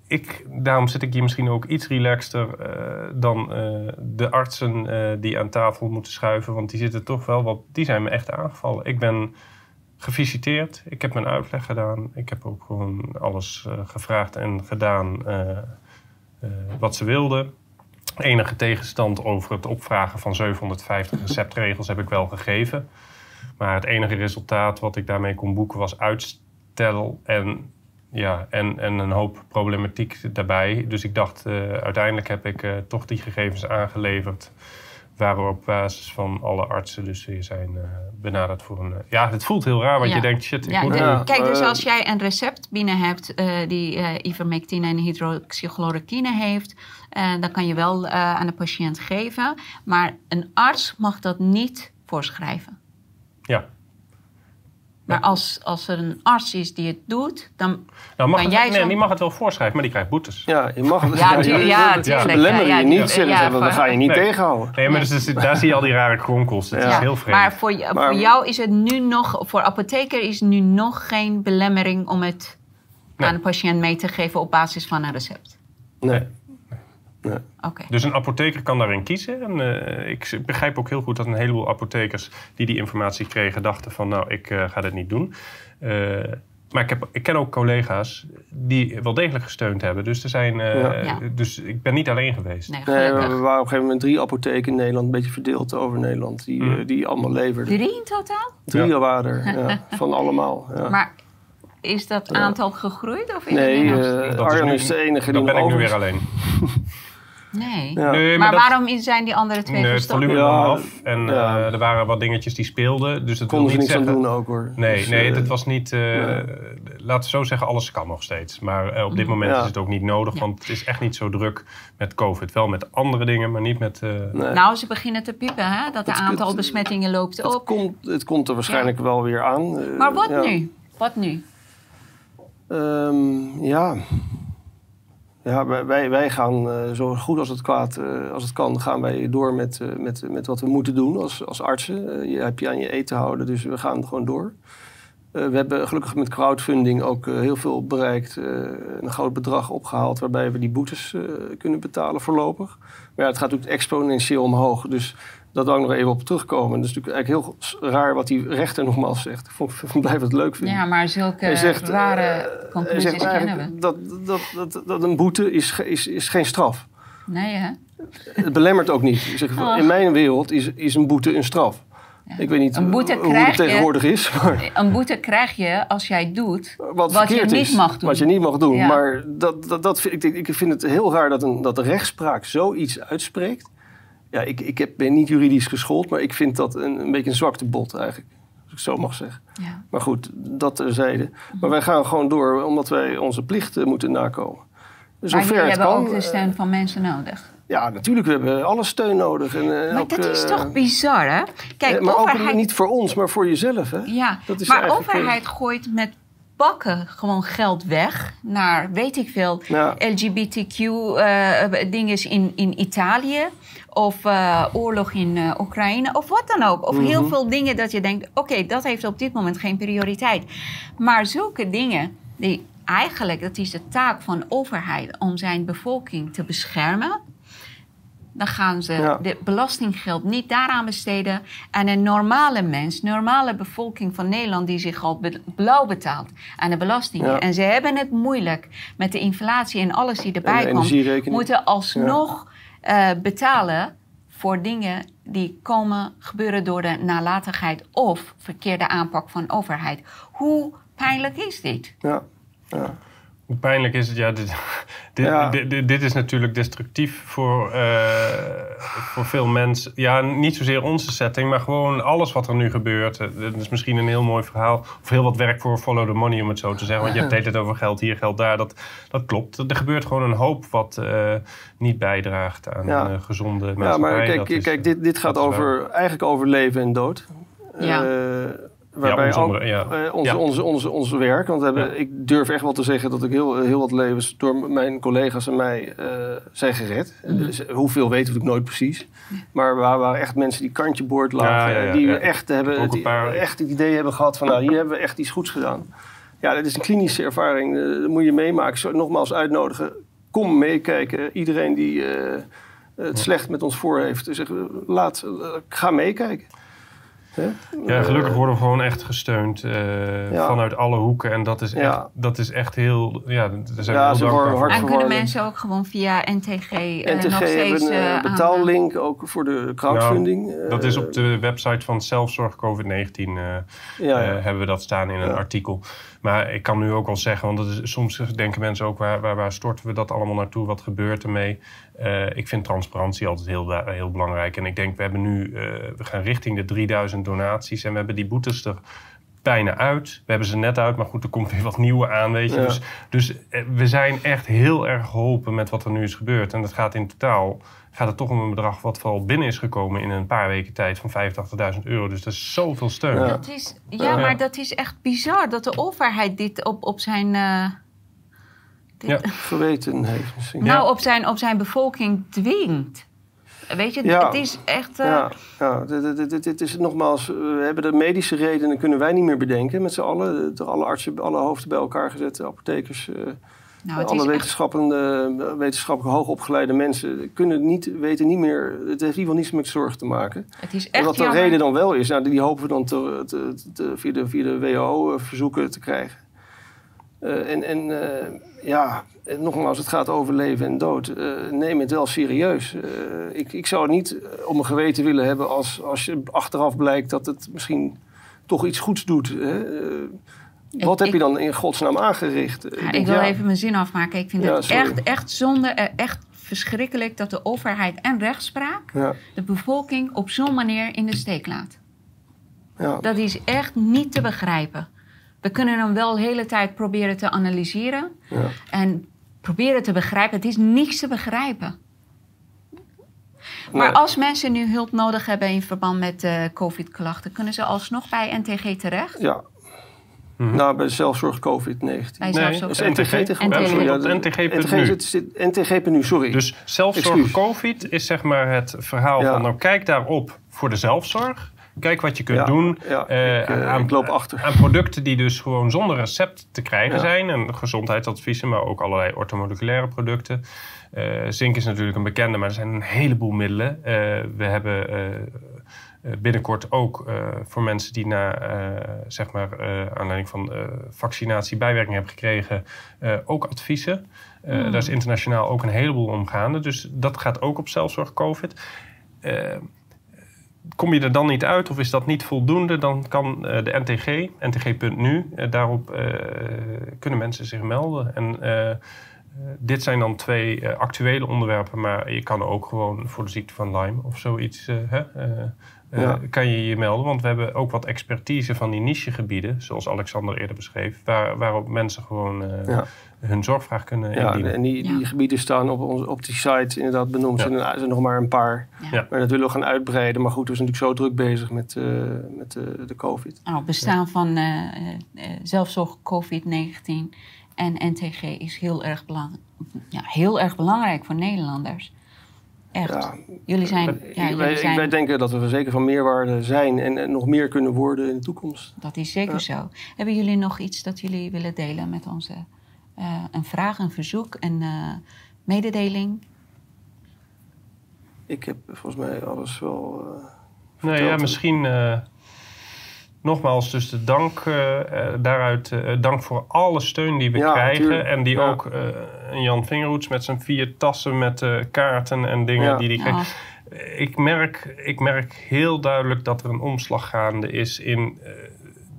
ik, daarom zit ik hier misschien ook iets relaxter eh, dan eh, de artsen die aan tafel moeten schuiven. Want die zitten toch wel wat. Die zijn me echt aangevallen. Ik ben gevisiteerd. Ik heb mijn uitleg gedaan. Ik heb ook gewoon alles gevraagd en gedaan wat ze wilden. Enige tegenstand over het opvragen van 750 receptregels heb ik wel gegeven. Maar het enige resultaat wat ik daarmee kon boeken was uitstel en, ja, en, en een hoop problematiek daarbij. Dus ik dacht, eh, uiteindelijk heb ik eh, toch die gegevens aangeleverd. Waar we op basis van alle artsen dus weer zijn eh, benaderd voor een... ja, het voelt heel raar, want Ja. je denkt, shit, ik Ja, moet... de- Ja, kijk, dus als jij een recept binnen hebt eh, die eh, ivermectine en hydroxychloroquine heeft, eh, dan kan je wel eh, aan de patiënt geven. Maar een arts mag dat niet voorschrijven. Ja. Maar als, als er een arts is die het doet, dan Nou, mag Kan het, jij nee, zo- die mag het wel voorschrijven, maar die krijgt boetes. Ja, je mag het. Ja, ja, tuurlijk. Ze belemmeren Ja, je ja, niet, ja, ja, Dat ga je niet Nee. tegenhouden. Nee, maar dus, dus daar zie je al die rare kronkels. Dat Ja. is heel vreemd. Maar voor, je- Maar- voor jou is het nu nog, voor apotheker is nu nog geen belemmering om het Nee. aan de patiënt mee te geven op basis van een recept. Nee. Oké. Dus een apotheker kan daarin kiezen. En eh, ik begrijp ook heel goed dat een heleboel apothekers die die informatie kregen dachten van nou, ik eh, ga dit niet doen. Eh, maar ik, heb, ik ken ook collega's die wel degelijk gesteund hebben. Dus, er zijn, eh, Ja. Ja. dus ik ben niet alleen geweest. Nee, Nee, we waren op een gegeven moment drie apotheken in Nederland, een beetje verdeeld over Nederland, die, Mm. die allemaal leverden. Drie in totaal? Drie Ja. waren er, ja, van allemaal. Ja. Maar is dat aantal gegroeid? Of is nee? Dat is nu- is de enige Dan die ben ik nu weer alleen. nee. Ja. Nee, Maar dat- waarom zijn die andere twee Nee, het volume Ja, nam af. En ja. eh, er waren wat dingetjes die speelden. Dus dat Konden ze niet niks aan doen ook hoor. Nee, Dus, nee, eh, dat was niet... eh, nee. Laten we zo zeggen, alles kan nog steeds. Maar eh, op dit moment Ja. is het ook niet nodig. Ja. Want het is echt niet zo druk met COVID. Wel met andere dingen, maar niet met... eh, nee. Nou, ze beginnen te piepen, hè? Dat de Het- aantal het- besmettingen loopt het, op. komt, het komt er waarschijnlijk wel weer aan. eh, Maar wat ja. nu? Wat nu? Ehm, ja. Ja, wij- wij, gaan eh, zo goed als het kwaad, eh, als het kan, gaan wij door met, eh, met, met wat we moeten doen als, als artsen. Je hebt je aan je eten houden, dus we gaan gewoon door. We hebben gelukkig met crowdfunding ook heel veel bereikt. een groot bedrag opgehaald waarbij we die boetes kunnen betalen voorlopig. Maar ja, het gaat natuurlijk exponentieel omhoog. Dus dat wil ik nog even op terugkomen. Dat is natuurlijk eigenlijk heel raar wat die rechter nogmaals zegt. Ik vond, ik blijf het leuk vinden. Ja, maar zulke zegt, rare eh, conclusies zegt kennen we. dat, dat, dat, dat een boete is, is, is geen straf. Nee, hè? Het belemmert ook niet. Zeg, Oh. In mijn wereld is, is een boete een straf. Ja. Ik weet niet Een boete hoe het krijg je- tegenwoordig is. Maar Een boete krijg je als jij doet wat, wat je niet is. mag doen. Wat je niet mag doen. Ja. Maar dat, dat, dat vind, ik, ik vind het heel raar dat, een, dat de rechtspraak zoiets uitspreekt. Ja, ik, ik heb, ben niet juridisch geschoold, maar ik vind dat een, een beetje een zwakte bot eigenlijk. Als ik het zo mag zeggen. Ja. Maar goed, dat terzijde. Maar wij gaan gewoon door omdat wij onze plichten moeten nakomen. Maar Zover jullie het hebben kan. ook de steun van mensen nodig. Ja, natuurlijk, we hebben alle steun nodig. En, eh, Maar ook, dat is eh, toch bizar, hè? Kijk, eh, maar overheid... ook niet voor ons, maar voor jezelf. Hè? Ja, Dat is maar eh, overheid gooit met bakken gewoon geld weg naar, weet ik veel, Ja. LGBTQ-dingen eh, in, in Italië. Of eh, oorlog in eh, Oekraïne, of wat dan ook. Of heel Mhm. veel dingen dat je denkt, oké, dat heeft op dit moment geen prioriteit. Maar zulke dingen, die eigenlijk, dat is de taak van overheid om zijn bevolking te beschermen. Dan gaan ze Ja. de belastinggeld niet daaraan besteden. En een normale mens, normale bevolking van Nederland, die zich al be- blauw betaalt aan de belastingen. Ja. En ze hebben het moeilijk met de inflatie en alles die erbij komt. Moeten alsnog eh, betalen voor dingen die komen gebeuren door de nalatigheid of verkeerde aanpak van overheid. Hoe pijnlijk is dit? Ja, ja. Hoe pijnlijk is het? Ja, dit, dit, Ja. dit, dit- dit is natuurlijk destructief voor, eh, voor veel mensen. Ja, niet zozeer onze setting, maar gewoon alles wat er nu gebeurt. Eh, Dat is misschien een heel mooi verhaal. Of heel wat werk voor Follow the Money, om het zo te zeggen. Want je hebt tijd over geld hier, geld daar. Dat, dat klopt. Er gebeurt gewoon een hoop wat eh, niet bijdraagt aan Ja. een gezonde maatschappij. ja maar kijk, Dat is, kijk dit, dit gaat over, eigenlijk over leven en dood. Ja. Eh, waarbij ook, ja. eh, onze, Ja. onze, onze, onze werk. Want we hebben, ik durf echt wel te zeggen dat ik heel, heel wat levens door mijn collega's en mij eh, zijn gered. Mhm. Dus hoeveel weten we natuurlijk nooit precies. Maar we waren echt mensen die kantje boord lagen. Die echt, hebben, Ook die paar- echt het idee hebben gehad van nou, hier hebben we echt iets goeds gedaan. Ja, dat is een klinische ervaring. eh, dat moet je meemaken. Zo, nogmaals uitnodigen. Kom meekijken. Iedereen die eh, het slecht met ons voor heeft. Zeg, laat, eh, ga meekijken. Ja, gelukkig worden we gewoon echt gesteund eh, Ja. vanuit alle hoeken. En dat is, Ja. echt, dat is echt heel... Ja, daar zijn we Ja, heel ze dankbaar worden voor. hard En kunnen mensen ook gewoon via NTG, eh, NTG nog steeds hebben een eh, betaallink ook voor de crowdfunding. Nou, Dat Eh, is op de website van Zelfzorg COVID-19 eh, ja, ja. eh, hebben we dat staan in een Ja. artikel. Maar ik kan nu ook al zeggen, want is, soms denken mensen ook... Waar, waar, waar storten we dat allemaal naartoe? Wat gebeurt ermee? Eh, ik vind transparantie altijd heel, heel belangrijk. En ik denk, we hebben nu... eh, we gaan richting de 3000 donaties en we hebben die boetes er bijna uit. We hebben ze net uit, maar goed, er komt weer wat nieuwe aan, weet je. Ja. Dus, dus eh, we zijn echt heel erg geholpen met wat er nu is gebeurd. En dat gaat in totaal gaat het toch om een bedrag wat vooral binnen is gekomen in een paar weken tijd van 85.000 euro. Dus dat is zoveel steun. Ja. Dat is, ja, Ja. maar dat is echt bizar dat de overheid dit op, op zijn. eh, dit- Ja. geweten heeft misschien. Nou, op zijn, op zijn bevolking dwingt. Weet je, Ja. het is echt. eh, Ja, ja dit, dit, dit, dit is nogmaals, eh, we hebben de medische redenen kunnen wij niet meer bedenken met z'n allen. Door alle artsen, alle hoofden bij elkaar gezet, apothekers, eh, nou, alle echt, wetenschappende, wetenschappelijk hoogopgeleide mensen kunnen niet, weten niet meer, het heeft in ieder geval niets met zorg te maken. het is En echt wat de jammer. reden dan wel is, nou, die hopen we dan te, te- te- via, de, via de WHO eh, verzoeken te krijgen. Eh, en en eh, ja, en nogmaals, het gaat over leven en dood. Neem het wel serieus. Ik, ik zou het niet om mijn geweten willen hebben als, als je achteraf blijkt dat het misschien toch iets goeds doet. Hè? Wat Ik- heb je dan in godsnaam aangericht? Ja, denk, ik wil ja, even mijn zin afmaken. Ik vind Ja, het sorry. echt, echt zonde, eh, echt verschrikkelijk dat de overheid en rechtspraak Ja, de bevolking op zo'n manier in de steek laat. ja, Dat is echt niet te begrijpen. We kunnen hem wel de hele tijd proberen te analyseren ja. en proberen te begrijpen. Het is niks te begrijpen. Maar Nee. als mensen nu hulp nodig hebben in verband met eh, COVID-klachten, kunnen ze alsnog bij NTG terecht? Ja. Nou, bij zelfzorg COVID-19. Bij Nee, zelfs Dat is ook- NTG. NTG. Sorry, ja. NTG. Dus zelfzorg. COVID is zeg maar het verhaal Ja. van... nou, kijk daarop voor de zelfzorg. Kijk wat je kunt Ja, doen ja, eh, ik, eh, aan, ik loop achter. aan producten die dus gewoon zonder recept te krijgen Ja. zijn. En gezondheidsadviezen, maar ook allerlei orthomoleculaire producten. Eh, zink is natuurlijk een bekende, maar er zijn een heleboel middelen. Eh, we hebben binnenkort ook eh, voor mensen die na eh, zeg maar, eh, aanleiding van eh, vaccinatie bijwerking hebben gekregen, eh, ook adviezen. Eh, Daar is internationaal ook een heleboel omgaande. Dus dat gaat ook op zelfzorg COVID. Eh, kom je er dan niet uit of is dat niet voldoende, dan kan eh, de NTG, ntg.nu, eh, daarop eh, kunnen mensen zich melden. En eh, eh, dit zijn dan twee eh, actuele onderwerpen, maar je kan ook gewoon voor de ziekte van Lyme of zoiets, eh, hè, eh, eh, Ja. kan je je melden. Want we hebben ook wat expertise van die nichegebieden, zoals Alexander eerder beschreef, waar, waarop mensen gewoon eh, Ja. hun zorgvraag kunnen Ja, indienen. en die, die Ja. gebieden staan op, ons, op die site inderdaad benoemd. Ja. Er zijn er zijn nog maar een paar. Ja. Maar dat willen we gaan uitbreiden. Maar goed, we zijn natuurlijk zo druk bezig met, eh, met eh, de COVID. Nou, het bestaan van eh, eh, eh, zelfzorg COVID-19 en NTG is heel erg, belang ja, heel erg belangrijk voor Nederlanders. Echt. Ja, jullie zijn, ja, wij, jullie zijn wij denken dat we zeker van meerwaarde zijn en, en nog meer kunnen worden in de toekomst. dat is zeker zo. Hebben jullie nog iets dat jullie willen delen met onze? eh, een vraag, een verzoek, een eh, mededeling? Ik heb volgens mij alles wel. eh, Nou ja, misschien eh, nogmaals dus de dank eh, eh, daaruit. eh, dank voor alle steun die we Ja, krijgen. tuurlijk. En die Ja. ook eh, Jan Vingerhoets met zijn vier tassen met eh, kaarten en dingen Ja. die die kreeg. Ik merk, ik merk heel duidelijk dat er een omslag gaande is in eh,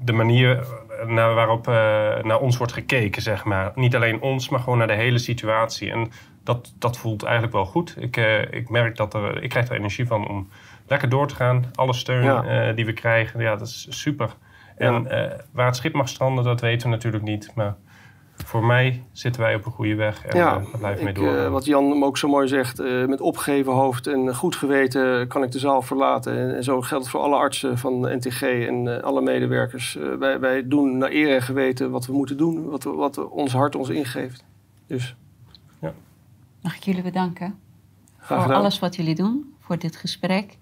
de manier naar waarop eh, naar ons wordt gekeken, zeg maar. Niet alleen ons, maar gewoon naar de hele situatie. En dat, dat voelt eigenlijk wel goed. Ik, eh, ik merk dat er, ik krijg er energie van om lekker door te gaan. Alle steun Ja. eh, die we krijgen, ja, dat is super. En eh, waar het schip mag stranden, dat weten we natuurlijk niet. Maar voor mij zitten wij op een goede weg en ja, eh, daar blijven we ik, mee door. wat Jan ook zo mooi zegt, eh, met opgeheven hoofd en goed geweten kan ik de zaal verlaten. En, en zo geldt het voor alle artsen van NTG en eh, alle medewerkers. Eh, wij, wij doen naar eer en geweten wat we moeten doen, wat, wat ons hart ons ingeeft. Dus Mag ik jullie bedanken graag voor alles wat jullie doen, voor dit gesprek.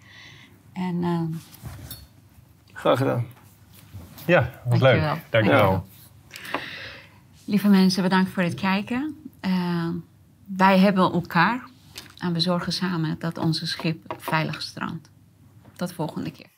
En eh, Graag gedaan. ja, wat Dankjewel. leuk. Dankjewel. Dankjewel. lieve mensen, bedankt voor het kijken. Eh, wij hebben elkaar en we zorgen samen dat onze schip veilig strandt. Tot volgende keer.